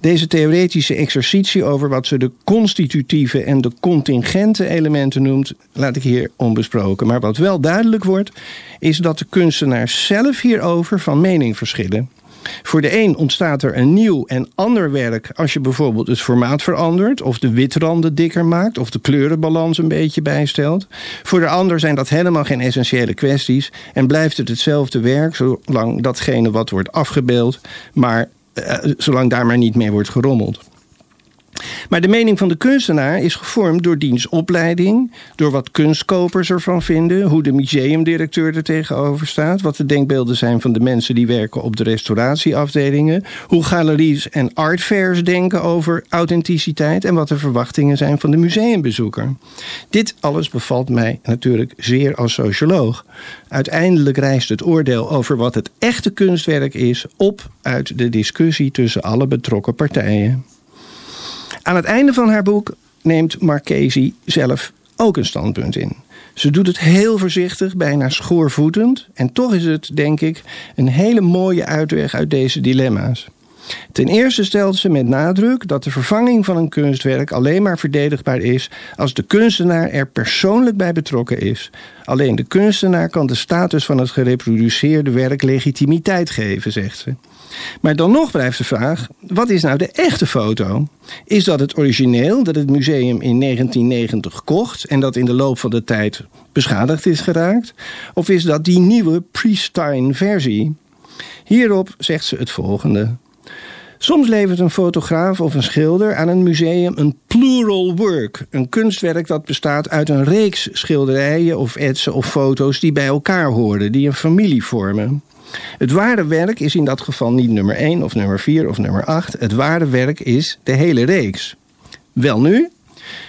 Speaker 6: Deze theoretische exercitie over wat ze de constitutieve en de contingente elementen noemt, laat ik hier onbesproken. Maar wat wel duidelijk wordt, is dat de kunstenaars zelf hierover van mening verschillen. Voor de een ontstaat er een nieuw en ander werk als je bijvoorbeeld het formaat verandert, of de witranden dikker maakt, of de kleurenbalans een beetje bijstelt. Voor de ander zijn dat helemaal geen essentiële kwesties en blijft het hetzelfde werk zolang datgene wat wordt afgebeeld, maar eh, zolang daar maar niet mee wordt gerommeld. Maar de mening van de kunstenaar is gevormd door diens opleiding, door wat kunstkopers ervan vinden, hoe de museumdirecteur er tegenover staat, wat de denkbeelden zijn van de mensen die werken op de restauratieafdelingen, hoe galeries en artfairs denken over authenticiteit en wat de verwachtingen zijn van de museumbezoeker. Dit alles bevalt mij natuurlijk zeer als socioloog. Uiteindelijk rijst het oordeel over wat het echte kunstwerk is op uit de discussie tussen alle betrokken partijen. Aan het einde van haar boek neemt Marchesi zelf ook een standpunt in. Ze doet het heel voorzichtig, bijna schoorvoetend. En toch is het, denk ik, een hele mooie uitweg uit deze dilemma's. Ten eerste stelt ze met nadruk dat de vervanging van een kunstwerk alleen maar verdedigbaar is als de kunstenaar er persoonlijk bij betrokken is. Alleen de kunstenaar kan de status van het gereproduceerde werk legitimiteit geven, zegt ze. Maar dan nog blijft de vraag: wat is nou de echte foto? Is dat het origineel dat het museum in 1990 kocht en dat in de loop van de tijd beschadigd is geraakt? Of is dat die nieuwe pristine versie? Hierop zegt ze het volgende. Soms levert een fotograaf of een schilder aan een museum een plural work. Een kunstwerk dat bestaat uit een reeks schilderijen of etsen of foto's die bij elkaar horen, die een familie vormen. Het ware werk is in dat geval niet nummer 1 of nummer 4 of nummer 8. Het ware werk is de hele reeks. Wel nu,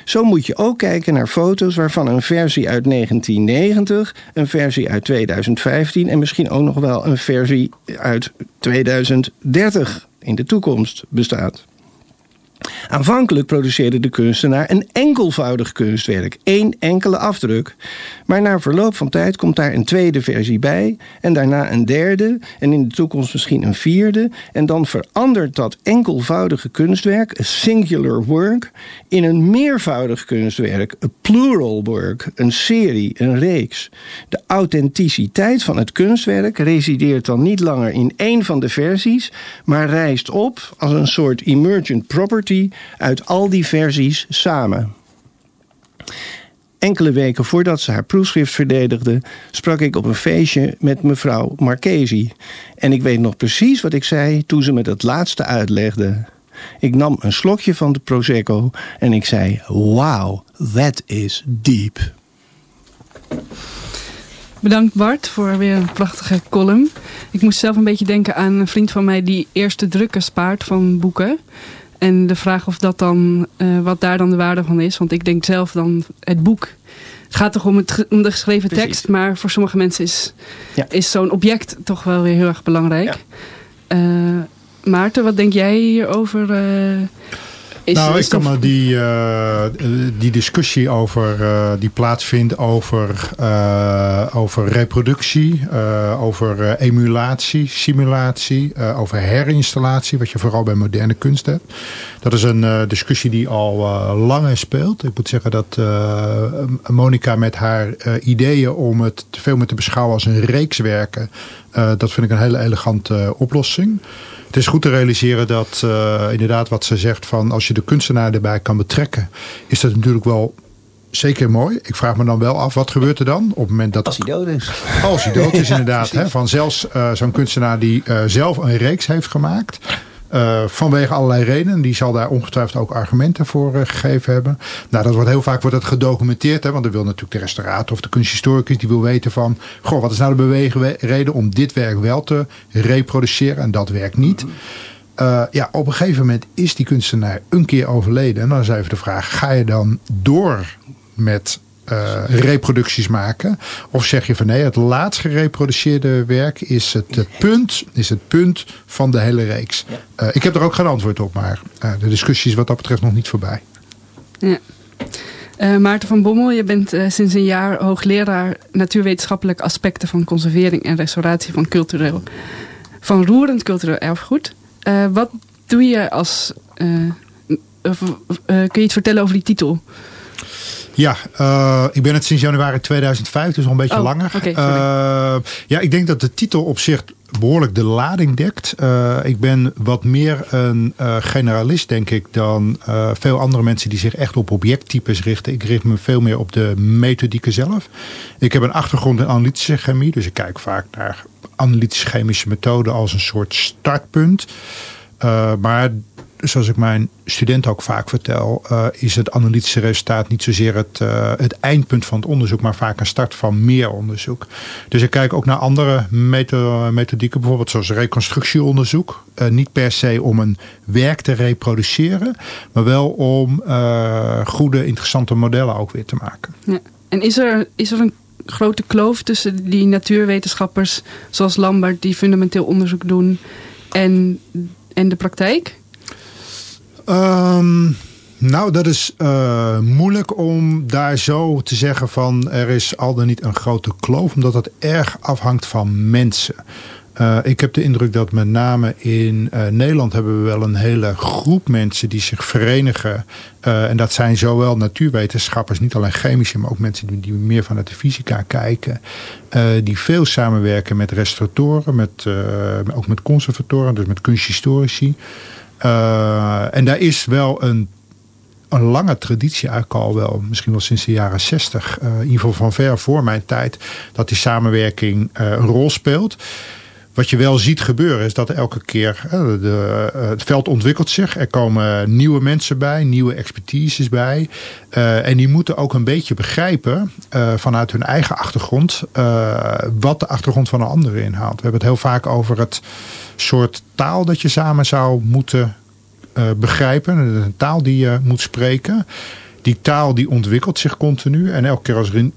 Speaker 6: zo moet je ook kijken naar foto's waarvan een versie uit 1990, een versie uit 2015 en misschien ook nog wel een versie uit 2030 in de toekomst bestaat. Aanvankelijk produceerde de kunstenaar een enkelvoudig kunstwerk, één enkele afdruk. Maar na verloop van tijd komt daar een tweede versie bij, en daarna een derde, en in de toekomst misschien een vierde. En dan verandert dat enkelvoudige kunstwerk, a singular work, in een meervoudig kunstwerk, a plural work, een serie, een reeks. De authenticiteit van het kunstwerk resideert dan niet langer in één van de versies, maar rijst op als een soort emergent property uit al die versies samen. Enkele weken voordat ze haar proefschrift verdedigde, sprak ik op een feestje met mevrouw Marchesi. En ik weet nog precies wat ik zei toen ze me dat laatste uitlegde. Ik nam een slokje van de Prosecco en ik zei: Wow, that is deep.
Speaker 1: Bedankt Bart voor weer een prachtige column. Ik moest zelf een beetje denken aan een vriend van mij die eerste drukken spaart van boeken. En de vraag of dat dan, uh, wat daar dan de waarde van is. Want ik denk zelf dan het boek. Het gaat toch om, het, om de geschreven Precies. tekst. Maar voor sommige mensen is, ja. is zo'n object toch wel weer heel erg belangrijk. Ja. Uh, Maarten, wat denk jij hierover?
Speaker 3: Nou, ik kan me die, uh, die discussie over, uh, die plaatsvindt over, uh, over reproductie, over emulatie, simulatie, over herinstallatie, wat je vooral bij moderne kunst hebt. Dat is een discussie die al langer speelt. Ik moet zeggen dat Monica met haar ideeën om het veel meer te beschouwen als een reeks werken, dat vind ik een hele elegante oplossing. Het is goed te realiseren dat uh, inderdaad wat ze zegt van als je de kunstenaar erbij kan betrekken, is dat natuurlijk wel zeker mooi. Ik vraag me dan wel af, wat gebeurt er dan? Op het moment dat
Speaker 5: als hij dood is.
Speaker 3: Als hij dood is, inderdaad. hè, van zelfs uh, zo'n kunstenaar die uh, zelf een reeks heeft gemaakt. Uh, vanwege allerlei redenen. Die zal daar ongetwijfeld ook argumenten voor uh, gegeven hebben. Nou, dat wordt heel vaak wordt dat gedocumenteerd. Hè, want dan wil natuurlijk de restaurator of de kunsthistoricus... die wil weten van... Goh, wat is nou de beweegreden om dit werk wel te reproduceren... en dat werk niet. Uh, ja, op een gegeven moment is die kunstenaar een keer overleden. En dan is even de vraag... ga je dan door met uh, reproducties maken? Of zeg je van nee, het laatst gereproduceerde werk is het, punt, is het punt van de hele reeks? Uh, ik heb er ook geen antwoord op, maar uh, de discussie is wat dat betreft nog niet voorbij.
Speaker 1: Ja. Maarten van Bommel, je bent sinds een jaar hoogleraar natuurwetenschappelijke aspecten van conservering en restauratie van cultureel, van roerend cultureel erfgoed. wat doe je als, kun je iets vertellen over die titel?
Speaker 3: Ja, uh, ik ben het sinds januari 2005, dus al een beetje
Speaker 1: oh,
Speaker 3: langer.
Speaker 1: Okay,
Speaker 3: uh, ja, ik denk dat de titel op zich behoorlijk de lading dekt. Uh, ik ben wat meer een generalist, denk ik, dan veel andere mensen die zich echt op objecttypes richten. Ik richt me veel meer op de methodieken zelf. Ik heb een achtergrond in analytische chemie, dus ik kijk vaak naar analytische chemische methoden als een soort startpunt. maar zoals ik mijn studenten ook vaak vertel, uh, is het analytische resultaat niet zozeer het, uh, het eindpunt van het onderzoek, maar vaak een start van meer onderzoek. Dus ik kijk ook naar andere methodieken, bijvoorbeeld zoals reconstructieonderzoek. Uh, niet per se om een werk te reproduceren, maar wel om goede, interessante modellen ook weer te maken.
Speaker 1: Ja. En is er, is er een grote kloof tussen die natuurwetenschappers, zoals Lambert, die fundamenteel onderzoek doen, en, en de praktijk?
Speaker 3: Um, nou, dat is uh, moeilijk om daar zo te zeggen van er is al dan niet een grote kloof, omdat dat erg afhangt van mensen. Uh, ik heb de indruk dat met name in uh, Nederland hebben we wel een hele groep mensen die zich verenigen. en dat zijn zowel natuurwetenschappers, niet alleen chemische, maar ook mensen die, die meer vanuit de fysica kijken. die veel samenwerken met restauratoren, met, ook met conservatoren, dus met kunsthistorici. Uh, en daar is wel een, een lange traditie eigenlijk al wel, misschien wel sinds de jaren zestig, uh, in ieder geval van ver voor mijn tijd, dat die samenwerking uh, een rol speelt. Wat je wel ziet gebeuren is dat elke keer de, het veld ontwikkelt zich. Er komen nieuwe mensen bij, nieuwe expertises bij. en die moeten ook een beetje begrijpen vanuit hun eigen achtergrond wat de achtergrond van een andere inhoudt. We hebben het heel vaak over het soort taal dat je samen zou moeten begrijpen. Een taal die je moet spreken die taal die ontwikkelt zich continu. En elke keer als er een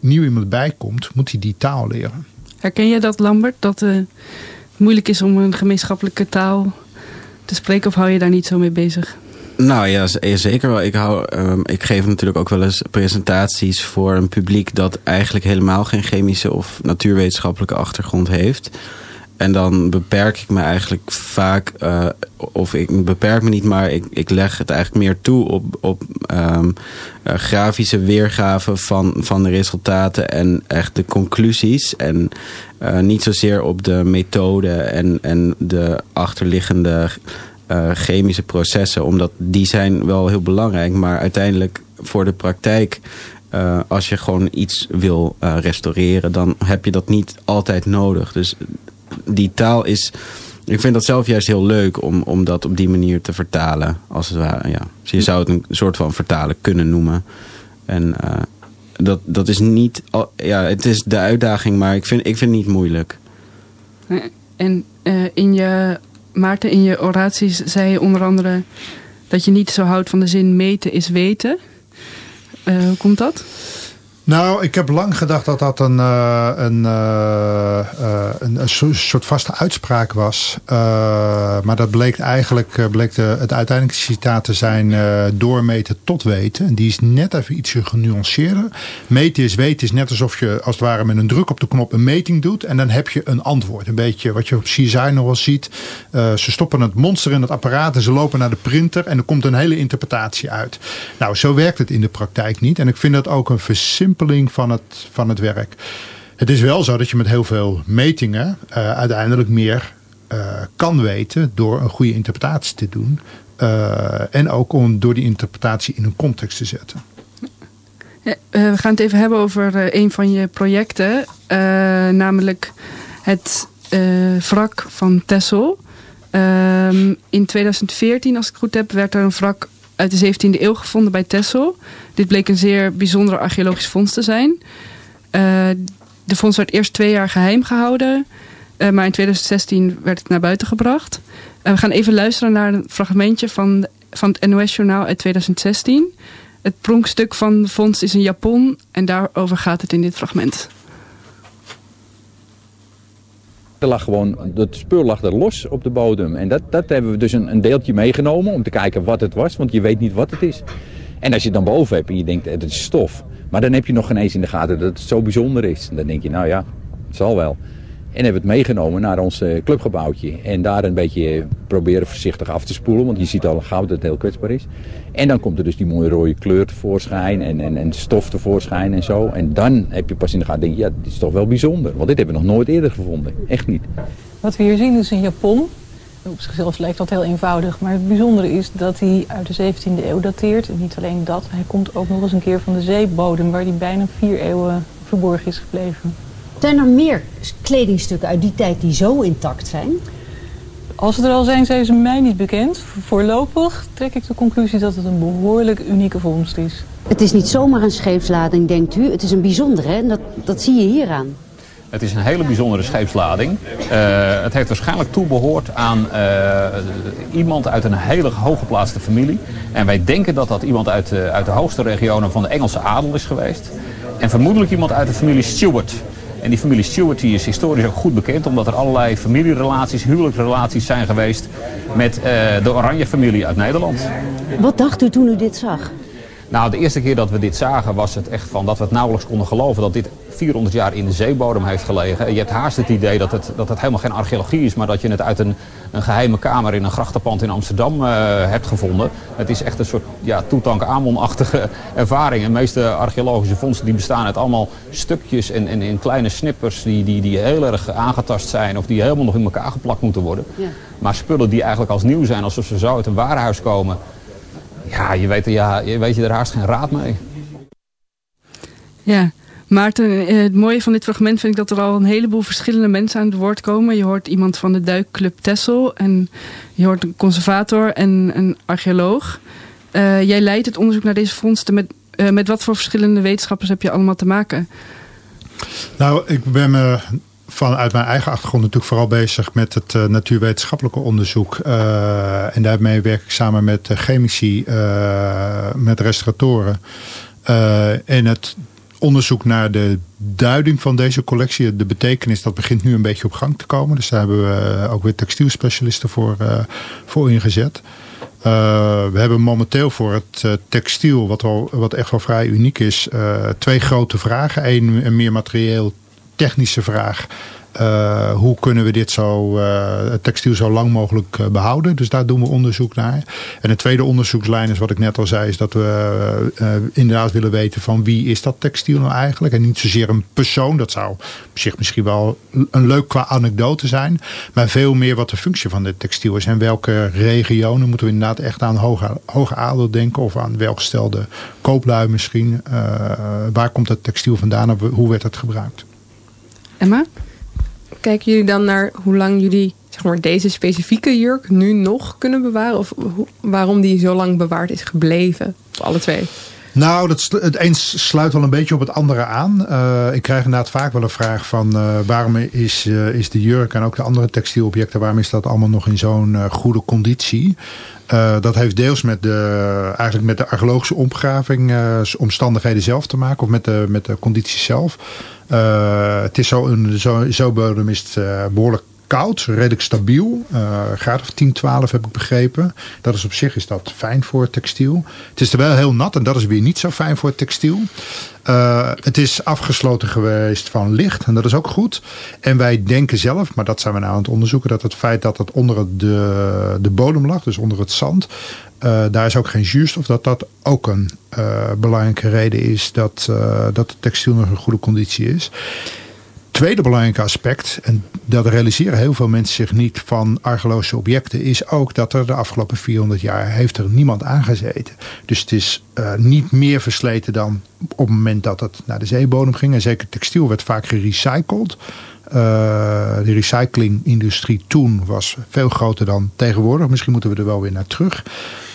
Speaker 3: nieuw iemand bij komt, moet hij die taal leren.
Speaker 1: Herken je dat, Lambert? Dat uh, het moeilijk is om een gemeenschappelijke taal te spreken? Of hou je daar niet zo mee bezig?
Speaker 2: Nou ja, zeker wel. Ik, hou, um, ik geef natuurlijk ook wel eens presentaties voor een publiek dat eigenlijk helemaal geen chemische of natuurwetenschappelijke achtergrond heeft. En dan beperk ik me eigenlijk vaak, uh, of ik beperk me niet, maar ik, ik leg het eigenlijk meer toe op, op um, uh, grafische weergaven van, van de resultaten en echt de conclusies. En uh, niet zozeer op de methode en, en de achterliggende chemische processen, omdat die zijn wel heel belangrijk, maar uiteindelijk voor de praktijk. Als je gewoon iets wil restaureren, dan heb je dat niet altijd nodig. Dus die taal is... Ik vind dat zelf juist heel leuk om, om dat op die manier te vertalen. Als het ware, ja. Dus je zou het een soort van vertalen kunnen noemen. En uh, dat, dat is niet... Ja, het is de uitdaging, maar ik vind, ik vind het niet moeilijk.
Speaker 1: En uh, in je... Maarten, in je oraties zei je onder andere... dat je niet zo houdt van de zin meten is weten. Uh, hoe komt dat?
Speaker 3: Nou, ik heb lang gedacht dat dat een, uh, een, uh, een, een, soort vaste uitspraak was. maar dat bleek eigenlijk bleek het uiteindelijke citaat te zijn doormeten tot weten. En die is net even ietsje genuanceerder. Meten is weten is net alsof je als het ware met een druk op de knop een meting doet. En dan heb je een antwoord. Een beetje wat je op CSI nog wel ziet. ze stoppen het monster in het apparaat en ze lopen naar de printer. En er komt een hele interpretatie uit. Nou, zo werkt het in de praktijk niet. En ik vind dat ook een van het, van het werk. Het is wel zo dat je met heel veel metingen uh, uiteindelijk meer uh, kan weten door een goede interpretatie te doen. Uh, en ook om door die interpretatie in een context te zetten.
Speaker 1: We gaan het even hebben over een van je projecten. namelijk het wrak van Texel. Ehm, in 2014, als ik het goed heb, werd er een wrak uit de 17e eeuw gevonden bij Texel. Dit bleek een zeer bijzondere archeologisch vondst te zijn. Uh, de vondst werd eerst twee jaar geheim gehouden. Uh, maar in 2016 werd het naar buiten gebracht. Uh, we gaan even luisteren naar een fragmentje van, van het NOS-journaal uit 2016. Het pronkstuk van de vondst is een Japon. En daarover gaat het in dit fragment.
Speaker 7: Er lag gewoon, het spul lag er los op de bodem. En dat, dat hebben we dus een, een deeltje meegenomen om te kijken wat het was. Want je weet niet wat het is. En als je het dan boven hebt en je denkt, het is stof. Maar dan heb je nog geen eens in de gaten dat het zo bijzonder is. En dan denk je, nou ja, het zal wel. En hebben het meegenomen naar ons eh, clubgebouwtje. En daar een beetje proberen voorzichtig af te spoelen. Want je ziet al gauw dat het heel kwetsbaar is. En dan komt er dus die mooie rode kleur tevoorschijn. En, en, en stof tevoorschijn en zo. En dan heb je pas in de gaten, denk je, ja, dit is toch wel bijzonder. Want dit hebben we nog nooit eerder gevonden. Echt niet.
Speaker 8: Wat we hier zien is een Japon. Op zichzelf lijkt dat heel eenvoudig. Maar het bijzondere is dat hij uit de 17e eeuw dateert. En niet alleen dat, hij komt ook nog eens een keer van de zeebodem... waar hij bijna vier eeuwen verborgen is gebleven.
Speaker 9: Zijn er meer kledingstukken uit die tijd die zo intact zijn?
Speaker 8: Als ze er al zijn, zijn ze mij niet bekend. Voorlopig trek ik de conclusie dat het een behoorlijk unieke vondst is.
Speaker 9: Het is niet zomaar een scheepslading, denkt u. Het is een bijzondere, hè? Dat, dat zie je hieraan.
Speaker 10: Het is een hele bijzondere scheepslading. Uh, het heeft waarschijnlijk toebehoord aan uh, iemand uit een hele hooggeplaatste familie. En wij denken dat dat iemand uit, uh, uit de hoogste regionen van de Engelse adel is geweest. En vermoedelijk iemand uit de familie Stuart. En die familie die is historisch ook goed bekend... omdat er allerlei familierelaties, huwelijksrelaties zijn geweest... met de Oranje familie uit Nederland.
Speaker 9: Wat dacht u toen u dit zag?
Speaker 10: Nou, de eerste keer dat we dit zagen was het echt van dat we het nauwelijks konden geloven dat dit 400 jaar in de zeebodem heeft gelegen. Je hebt haast het idee dat het, dat het helemaal geen archeologie is, maar dat je het uit een, een geheime kamer in een grachtenpand in Amsterdam uh, hebt gevonden. Het is echt een soort ja, Toetankhamon-achtige ervaring. de meeste archeologische vondsten die bestaan uit allemaal stukjes en, en in kleine snippers die, die, die heel erg aangetast zijn of die helemaal nog in elkaar geplakt moeten worden. Ja. Maar spullen die eigenlijk als nieuw zijn, alsof ze zo uit een warenhuis komen. Ja, je weet, ja, je weet je er haast geen raad mee.
Speaker 1: Ja, Maarten, eh, het mooie van dit fragment vind ik dat er al een heleboel verschillende mensen aan het woord komen. Je hoort iemand van de duikclub Tessel en je hoort een conservator en een archeoloog. Uh, jij leidt het onderzoek naar deze vondsten. Met, uh, met wat voor verschillende wetenschappers heb je allemaal te maken?
Speaker 3: Nou, ik ben me vanuit mijn eigen achtergrond natuurlijk vooral bezig met het uh, natuurwetenschappelijke onderzoek. en daarmee werk ik samen met chemici, met restauratoren. en het onderzoek naar de duiding van deze collectie, de betekenis, dat begint nu een beetje op gang te komen. Dus daar hebben we ook weer textielspecialisten voor, voor ingezet. We hebben momenteel voor het textiel, wat, wel, wat echt wel vrij uniek is, twee grote vragen. Eén, een meer materieel technische vraag. Uh, hoe kunnen we dit zo, uh, het textiel zo lang mogelijk uh, behouden? Dus daar doen we onderzoek naar. En de tweede onderzoekslijn is wat ik net al zei, is dat we inderdaad willen weten van wie is dat textiel nou eigenlijk? En niet zozeer een persoon, dat zou op zich misschien wel een leuk qua anekdote zijn, maar veel meer wat de functie van dit textiel is. En welke regionen moeten we inderdaad echt aan hoge, adel denken of aan welgestelde kooplui misschien? waar komt het textiel vandaan hoe werd het gebruikt?
Speaker 1: Emma?
Speaker 4: kijken jullie dan naar hoe lang jullie zeg maar, deze specifieke jurk nu nog kunnen bewaren? Of waarom die zo lang bewaard is gebleven? Alle twee.
Speaker 3: Nou, dat, het eens sluit wel een beetje op het andere aan. Uh, ik krijg inderdaad vaak wel een vraag van uh, waarom is, uh, is de jurk en ook de andere textielobjecten, waarom is dat allemaal nog in zo'n goede conditie? dat heeft deels met de, eigenlijk met de archeologische omgraving, omstandigheden zelf te maken of met de, met de conditie zelf. Het is zo, een zo, zo bodem is het behoorlijk koud, redelijk stabiel. Uh, graad of 10, 12 heb ik begrepen. Dat is op zich is dat fijn voor textiel. Het is er wel heel nat en dat is weer niet zo fijn voor textiel. Uh, het is afgesloten geweest van licht en dat is ook goed. En wij denken zelf, maar dat zijn we nou aan het onderzoeken, dat het feit dat het onder de, de bodem lag, dus onder het zand, uh, daar is ook geen zuurstof, dat dat ook een belangrijke reden is dat, dat het textiel nog in goede conditie is. Tweede belangrijke aspect, en dat realiseren heel veel mensen zich niet van archeologische objecten, is ook dat er de afgelopen 400 jaar heeft er niemand aangezeten. Dus het is uh, niet meer versleten dan op het moment dat het naar de zeebodem ging. En zeker textiel werd vaak gerecycled. Uh, de recyclingindustrie toen was veel groter dan tegenwoordig. Misschien moeten we er wel weer naar terug.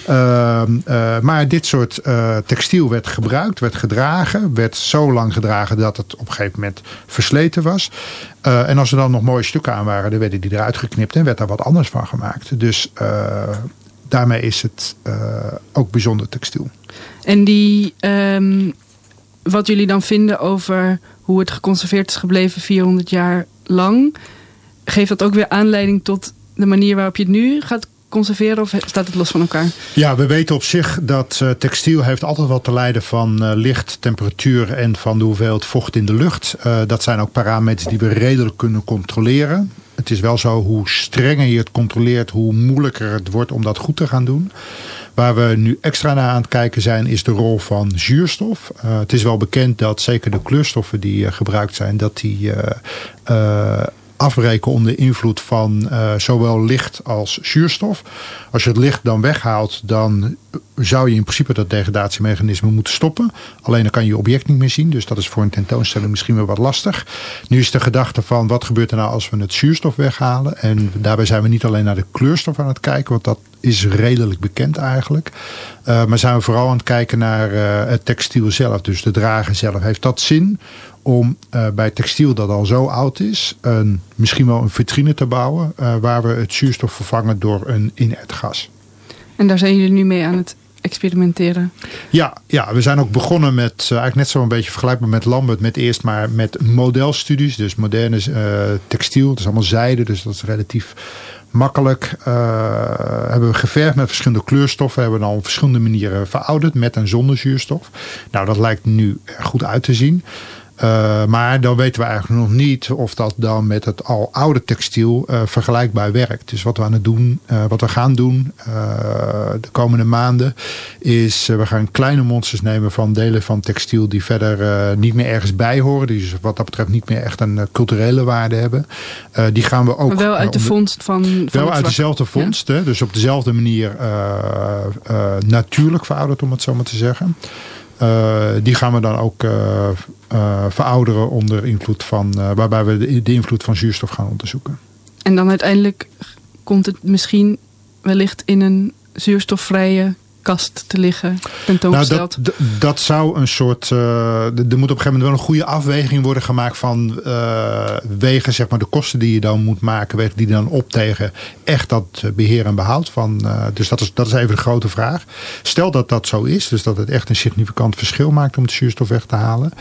Speaker 3: Uh, uh, maar dit soort uh, textiel werd gebruikt, werd gedragen. Werd zo lang gedragen dat het op een gegeven moment versleten was. en als er dan nog mooie stukken aan waren, dan werden die eruit geknipt en werd daar wat anders van gemaakt. Dus daarmee is het ook bijzonder textiel.
Speaker 1: En die, um, wat jullie dan vinden over hoe het geconserveerd is gebleven 400 jaar lang, geeft dat ook weer aanleiding tot de manier waarop je het nu gaat conserveren of staat het los van elkaar?
Speaker 3: Ja, we weten op zich dat uh, textiel heeft altijd wat te lijden van uh, licht, temperatuur en van de hoeveelheid vocht in de lucht. Uh, dat zijn ook parameters die we redelijk kunnen controleren. Het is wel zo, hoe strenger je het controleert, hoe moeilijker het wordt om dat goed te gaan doen. Waar we nu extra naar aan het kijken zijn, is de rol van zuurstof. Uh, het is wel bekend dat zeker de kleurstoffen die uh, gebruikt zijn, dat die uh, afbreken onder invloed van uh, zowel licht als zuurstof. Als je het licht dan weghaalt, dan zou je in principe dat degradatiemechanisme moeten stoppen. Alleen dan kan je je object niet meer zien. Dus dat is voor een tentoonstelling misschien wel wat lastig. Nu is de gedachte van wat gebeurt er nou als we het zuurstof weghalen. En daarbij zijn we niet alleen naar de kleurstof aan het kijken. Want dat is redelijk bekend eigenlijk. Uh, maar zijn we vooral aan het kijken naar uh, het textiel zelf. Dus de drager zelf. Heeft dat zin om uh, bij textiel dat al zo oud is, een, misschien wel een vitrine te bouwen uh, waar we het zuurstof vervangen door een inert gas.
Speaker 1: En daar zijn jullie nu mee aan het experimenteren?
Speaker 3: Ja, ja we zijn ook begonnen met, uh, eigenlijk net zo een beetje vergelijkbaar met Lambert, met eerst maar met modelstudies, dus moderne textiel, het is allemaal zijde, dus dat is relatief makkelijk. hebben we geverfd met verschillende kleurstoffen, hebben we al op verschillende manieren verouderd, met en zonder zuurstof. Nou, dat lijkt nu er goed uit te zien. Uh, maar dan weten we eigenlijk nog niet of dat dan met het al oude textiel uh, vergelijkbaar werkt. Dus wat we aan het doen, uh, wat we gaan doen de komende maanden, is we gaan kleine monsters nemen van delen van textiel die verder niet meer ergens bij horen. Die dus wat dat betreft niet meer echt een culturele waarde hebben. die gaan we ook.
Speaker 1: Maar wel uit de vondst van. van
Speaker 3: wel uit dezelfde vondst, ja. dus op dezelfde manier natuurlijk verouderd, om het zo maar te zeggen. Die gaan we dan ook verouderen onder invloed van, waarbij we de, de invloed van zuurstof gaan onderzoeken.
Speaker 1: En dan uiteindelijk komt het misschien wellicht in een zuurstofvrije kast te liggen, tentoongesteld?
Speaker 3: Nou, dat, dat zou een soort. Uh, er moet op een gegeven moment wel een goede afweging worden gemaakt van uh, wegen, zeg maar, de kosten die je dan moet maken, wegen die dan op tegen echt dat beheer en behoud van. Uh, dus dat is, dat is even de grote vraag. Stel dat dat zo is, dus dat het echt een significant verschil maakt om de zuurstof weg te halen.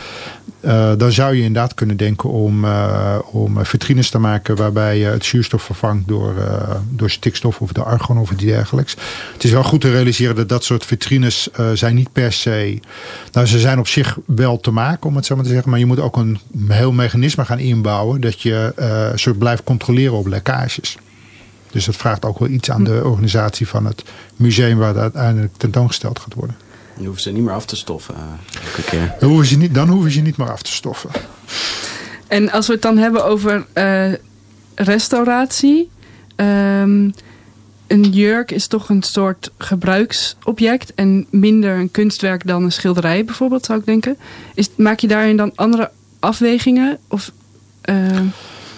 Speaker 3: Uh, dan zou je inderdaad kunnen denken om, uh, om vitrines te maken waarbij je het zuurstof vervangt door, uh, door stikstof of door argon of iets dergelijks. Het is wel goed te realiseren dat dat soort vitrines zijn niet per se. Nou, ze zijn op zich wel te maken, om het zo maar te zeggen. Maar je moet ook een heel mechanisme gaan inbouwen dat je soort blijft controleren op lekkages. Dus dat vraagt ook wel iets aan de organisatie van het museum waar dat uiteindelijk tentoongesteld gaat worden.
Speaker 2: Dan hoeven ze niet meer af te stoffen uh, elke keer.
Speaker 3: Dan hoeven, ze niet, dan hoeven ze niet meer af te stoffen.
Speaker 1: En als we het dan hebben over uh, restauratie. Um, een jurk is toch een soort gebruiksobject. En minder een kunstwerk dan een schilderij bijvoorbeeld, zou ik denken. Is, maak je daarin dan andere afwegingen? Of, uh...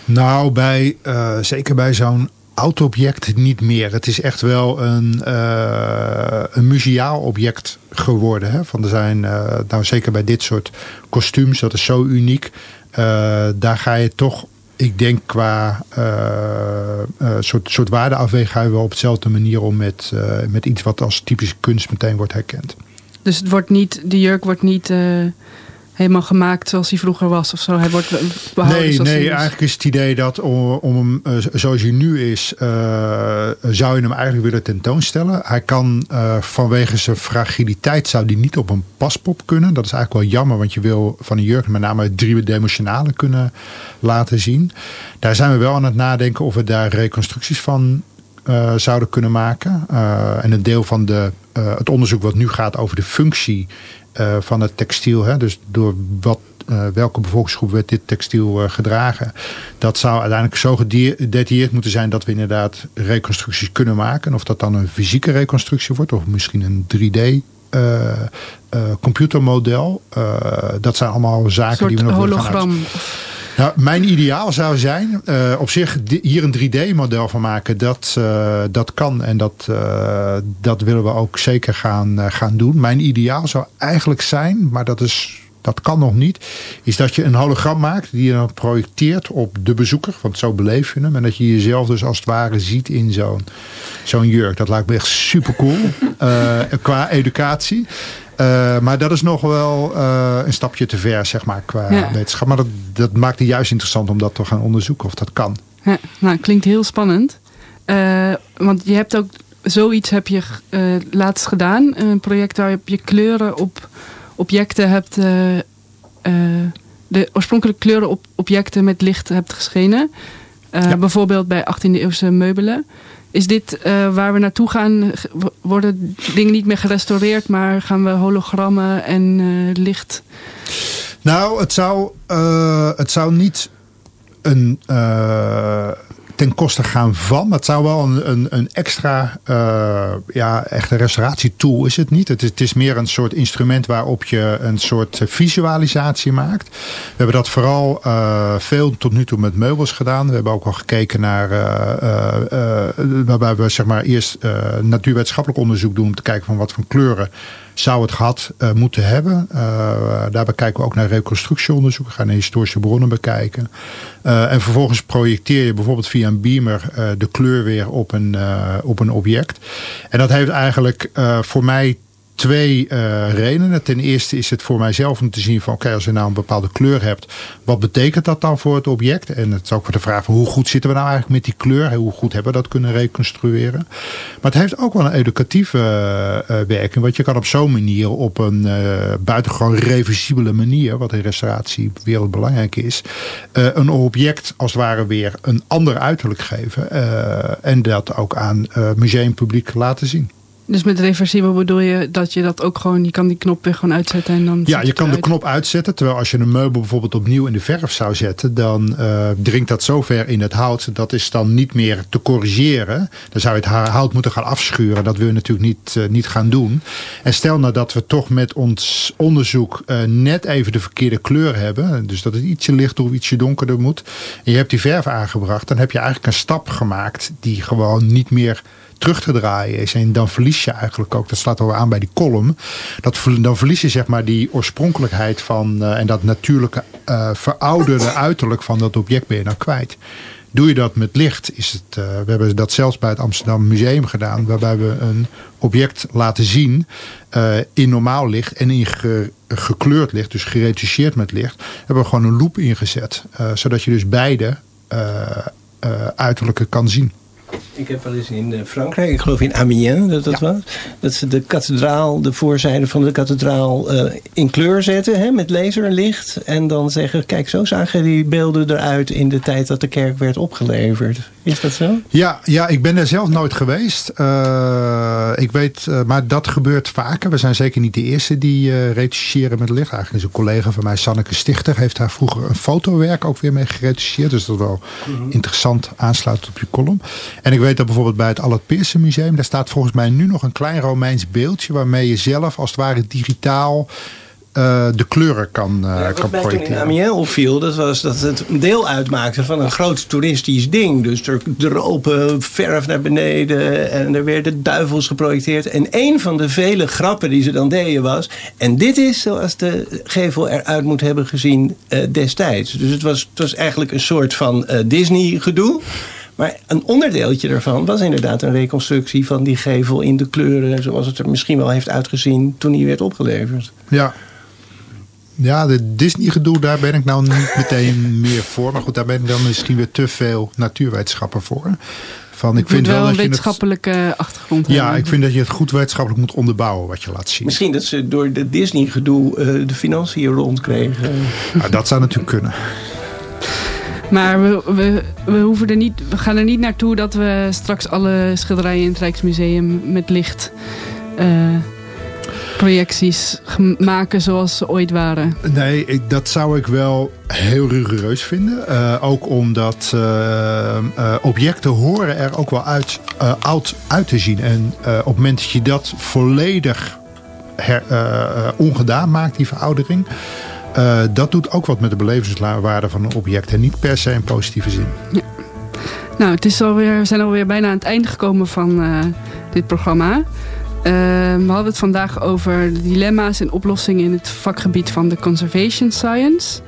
Speaker 3: Nou, bij, zeker bij zo'n oud-object niet meer. Het is echt wel een, uh, een museaal object geworden. Hè? Van er zijn, uh, nou zeker bij dit soort kostuums, dat is zo uniek. Uh, daar ga je toch, ik denk qua soort, soort waardeafweging ga je wel op dezelfde manier om met, met iets wat als typische kunst meteen wordt herkend.
Speaker 1: Dus het wordt niet, de jurk wordt niet helemaal gemaakt zoals hij vroeger was of zo. Hij wordt behouden
Speaker 3: nee,
Speaker 1: zoals
Speaker 3: nee,
Speaker 1: hij is.
Speaker 3: eigenlijk is het idee dat om, om hem uh, zoals hij nu is, uh, zou je hem eigenlijk willen tentoonstellen. Hij kan uh, vanwege zijn fragiliteit zou die niet op een paspop kunnen. Dat is eigenlijk wel jammer, want je wil van een jurk met name het driedimensionale kunnen laten zien. Daar zijn we wel aan het nadenken of we daar reconstructies van uh, zouden kunnen maken. Uh, en een deel van de, uh, het onderzoek wat nu gaat over de functie van het textiel. Hè, dus door wat, welke bevolkingsgroep werd dit textiel gedragen. Dat zou uiteindelijk zo gedetailleerd moeten zijn dat we inderdaad reconstructies kunnen maken. Of dat dan een fysieke reconstructie wordt of misschien een 3D computermodel. dat zijn allemaal zaken die we nog
Speaker 1: hologram.
Speaker 3: Gaan mijn ideaal zou zijn, uh, op zich hier een 3D-model van maken. Dat, uh, dat kan en dat, uh, dat willen we ook zeker gaan, gaan doen. Mijn ideaal zou eigenlijk zijn, maar dat, is, dat kan nog niet. Is dat je een hologram maakt die je dan projecteert op de bezoeker. Want zo beleef je hem. En dat je jezelf dus als het ware ziet in zo'n zo'n jurk. Dat lijkt me echt super cool. qua educatie. Uh, maar dat is nog wel uh, een stapje te ver, zeg maar, qua ja. wetenschap. Maar dat, dat maakt het juist interessant om dat te gaan onderzoeken of dat kan.
Speaker 1: Ja, nou, klinkt heel spannend. Uh, want je hebt ook zoiets heb je laatst gedaan. Een project waar je kleuren op objecten hebt... de oorspronkelijke kleuren op objecten met licht hebt geschenen. Ja. Bijvoorbeeld bij 18e eeuwse meubelen. Is dit uh, waar we naartoe gaan? Worden dingen niet meer gerestaureerd, maar gaan we hologrammen en uh, licht?
Speaker 3: Nou, het zou, uh, het zou niet een ten koste gaan van. Het zou wel een, een, een extra, uh, ja, echte restauratietool is het niet. Het is, het is meer een soort instrument waarop je een soort visualisatie maakt. We hebben dat vooral uh, veel tot nu toe met meubels gedaan. We hebben ook al gekeken naar, uh, waarbij we zeg maar eerst natuurwetenschappelijk onderzoek doen om te kijken van wat voor kleuren zou het gehad uh, moeten hebben. Uh, daarbij kijken we ook naar reconstructieonderzoek. We gaan historische bronnen bekijken. Uh, en vervolgens projecteer je bijvoorbeeld via een beamer de kleur weer op een, op een object. En dat heeft eigenlijk voor mij twee uh, redenen. Ten eerste is het voor mijzelf om te zien van oké, als je nou een bepaalde kleur hebt, wat betekent dat dan voor het object? En het is ook voor de vraag van hoe goed zitten we nou eigenlijk met die kleur? Hoe goed hebben we dat kunnen reconstrueren? Maar het heeft ook wel een educatieve uh, werking, want je kan op zo'n manier op een buitengewoon reversibele manier, wat in restauratie wereldbelangrijk is, een object als het ware weer een ander uiterlijk geven en dat ook aan museumpubliek laten zien.
Speaker 1: Dus met reversibel bedoel je dat je dat ook gewoon, je kan die knop weer gewoon uitzetten en dan.
Speaker 3: Ja, je kan de knop uitzetten. Terwijl als je een meubel bijvoorbeeld opnieuw in de verf zou zetten, dan uh, dringt dat zo ver in het hout. Dat is dan niet meer te corrigeren. Dan zou je het hout moeten gaan afschuren. Dat wil je natuurlijk niet, uh, niet gaan doen. En stel nou dat we toch met ons onderzoek uh, net even de verkeerde kleur hebben. Dus dat het ietsje lichter of ietsje donkerder moet. En je hebt die verf aangebracht. Dan heb je eigenlijk een stap gemaakt die gewoon niet meer terug te draaien is. En dan verlies je eigenlijk ook, dat slaat al aan bij die column. Dat, dan verlies je zeg maar die oorspronkelijkheid van uh, en dat natuurlijke uh, verouderde uiterlijk van dat object ben je dan kwijt. Doe je dat met licht, is het. Uh, we hebben dat zelfs bij het Amsterdam Museum gedaan, waarbij we een object laten zien in normaal licht en in ge, gekleurd licht, dus geretoucheerd met licht. Hebben we gewoon een loop ingezet, zodat je dus beide uiterlijke kan zien.
Speaker 6: Ik heb wel eens in Frankrijk, ik geloof in Amiens dat dat ja. was, dat ze de kathedraal, de voorzijde van de kathedraal uh, in kleur zetten hè, met laserlicht. En dan zeggen, kijk zo zagen die beelden eruit in de tijd dat de kerk werd opgeleverd. Is dat zo?
Speaker 3: Ja, ja ik ben er zelf nooit geweest. Uh, ik weet, uh, maar dat gebeurt vaker. We zijn zeker niet de eerste die uh, retoucheren met licht. Eigenlijk is een collega van mij, Sanneke Stichter, heeft daar vroeger een fotowerk ook weer mee geretoucheerd. Dus dat is wel mm -hmm. interessant aansluit op je column. En ik weet dat bijvoorbeeld bij het Allard Pearson Museum, daar staat volgens mij nu nog een klein Romeins beeldje waarmee je zelf als het ware digitaal uh, de kleuren kan, uh,
Speaker 6: ja,
Speaker 3: kan
Speaker 6: wat
Speaker 3: projecteren.
Speaker 6: mij toen in Amiens opviel, dat was dat het deel uitmaakte van een groot toeristisch ding. Dus er dropen verf naar beneden en er werden duivels geprojecteerd. En een van de vele grappen die ze dan deden was... en dit is zoals de gevel eruit moet hebben gezien uh, destijds. Dus het was, het was eigenlijk een soort van Disney-gedoe. Maar een onderdeeltje daarvan was inderdaad een reconstructie van die gevel in de kleuren zoals het er misschien wel heeft uitgezien toen hij werd opgeleverd.
Speaker 3: Ja. Ja, de Disney-gedoe, daar ben ik nou niet meteen meer voor. Maar goed, daar ben ik dan misschien weer te veel natuurwetenschapper voor. Van, ik vind
Speaker 1: wel,
Speaker 3: wel
Speaker 1: een
Speaker 3: dat je
Speaker 1: wetenschappelijke
Speaker 3: het,
Speaker 1: achtergrond
Speaker 3: Ja,
Speaker 1: hebben.
Speaker 3: ik vind dat je het goed wetenschappelijk moet onderbouwen wat je laat zien.
Speaker 6: Misschien dat ze door de Disney-gedoe uh, de financiën rondkregen.
Speaker 3: Nou, dat zou natuurlijk kunnen.
Speaker 1: Maar we, we, we, hoeven er niet, we gaan er niet naartoe dat we straks alle schilderijen in het Rijksmuseum met licht projecties maken zoals ze ooit waren.
Speaker 3: Nee, ik, dat zou ik wel heel rigoureus vinden. Uh, ook omdat uh, objecten horen er ook wel uit, oud uit te zien. En op het moment dat je dat volledig her, ongedaan maakt, die veroudering... Uh, dat doet ook wat met de belevingswaarde van een object. En niet per se in positieve zin.
Speaker 1: Ja. Nou, het is alweer, we zijn alweer bijna aan het einde gekomen van uh, dit programma. Uh, we hadden het vandaag over dilemma's en oplossingen in het vakgebied van de conservation science.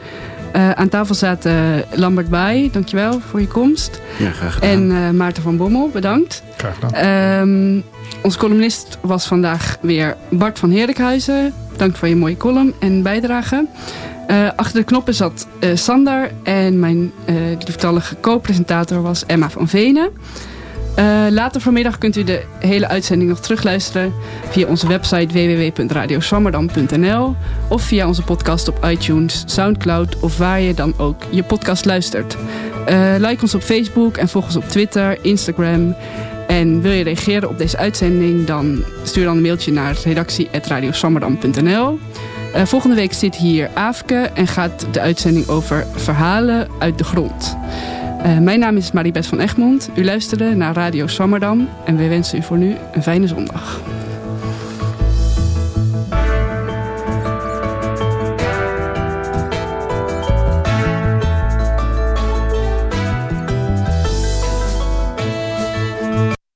Speaker 1: Aan tafel zaten Lambert Baai, dankjewel voor je komst.
Speaker 2: Ja, graag gedaan.
Speaker 1: En Maarten van Bommel, bedankt.
Speaker 3: Graag gedaan.
Speaker 1: Um, onze columnist was vandaag weer Bart van Heerlijkhuizen. Dank voor je mooie column en bijdrage. Uh, achter de knoppen zat uh, Sander en mijn uh, lieftallige co-presentator was Emma van Venen. Later vanmiddag kunt u de hele uitzending nog terugluisteren via onze website www.radioswammerdam.nl of via onze podcast op iTunes, Soundcloud of waar je dan ook je podcast luistert. like ons op Facebook en volg ons op Twitter, Instagram en wil je reageren op deze uitzending, dan stuur dan een mailtje naar redactie.radioswammerdam.nl. Uh, volgende week zit hier Aafke en gaat de uitzending over verhalen uit de grond. Uh, mijn naam is Maribeth van Egmond. U luisterde naar Radio Swammerdam en we wensen u voor nu een fijne zondag.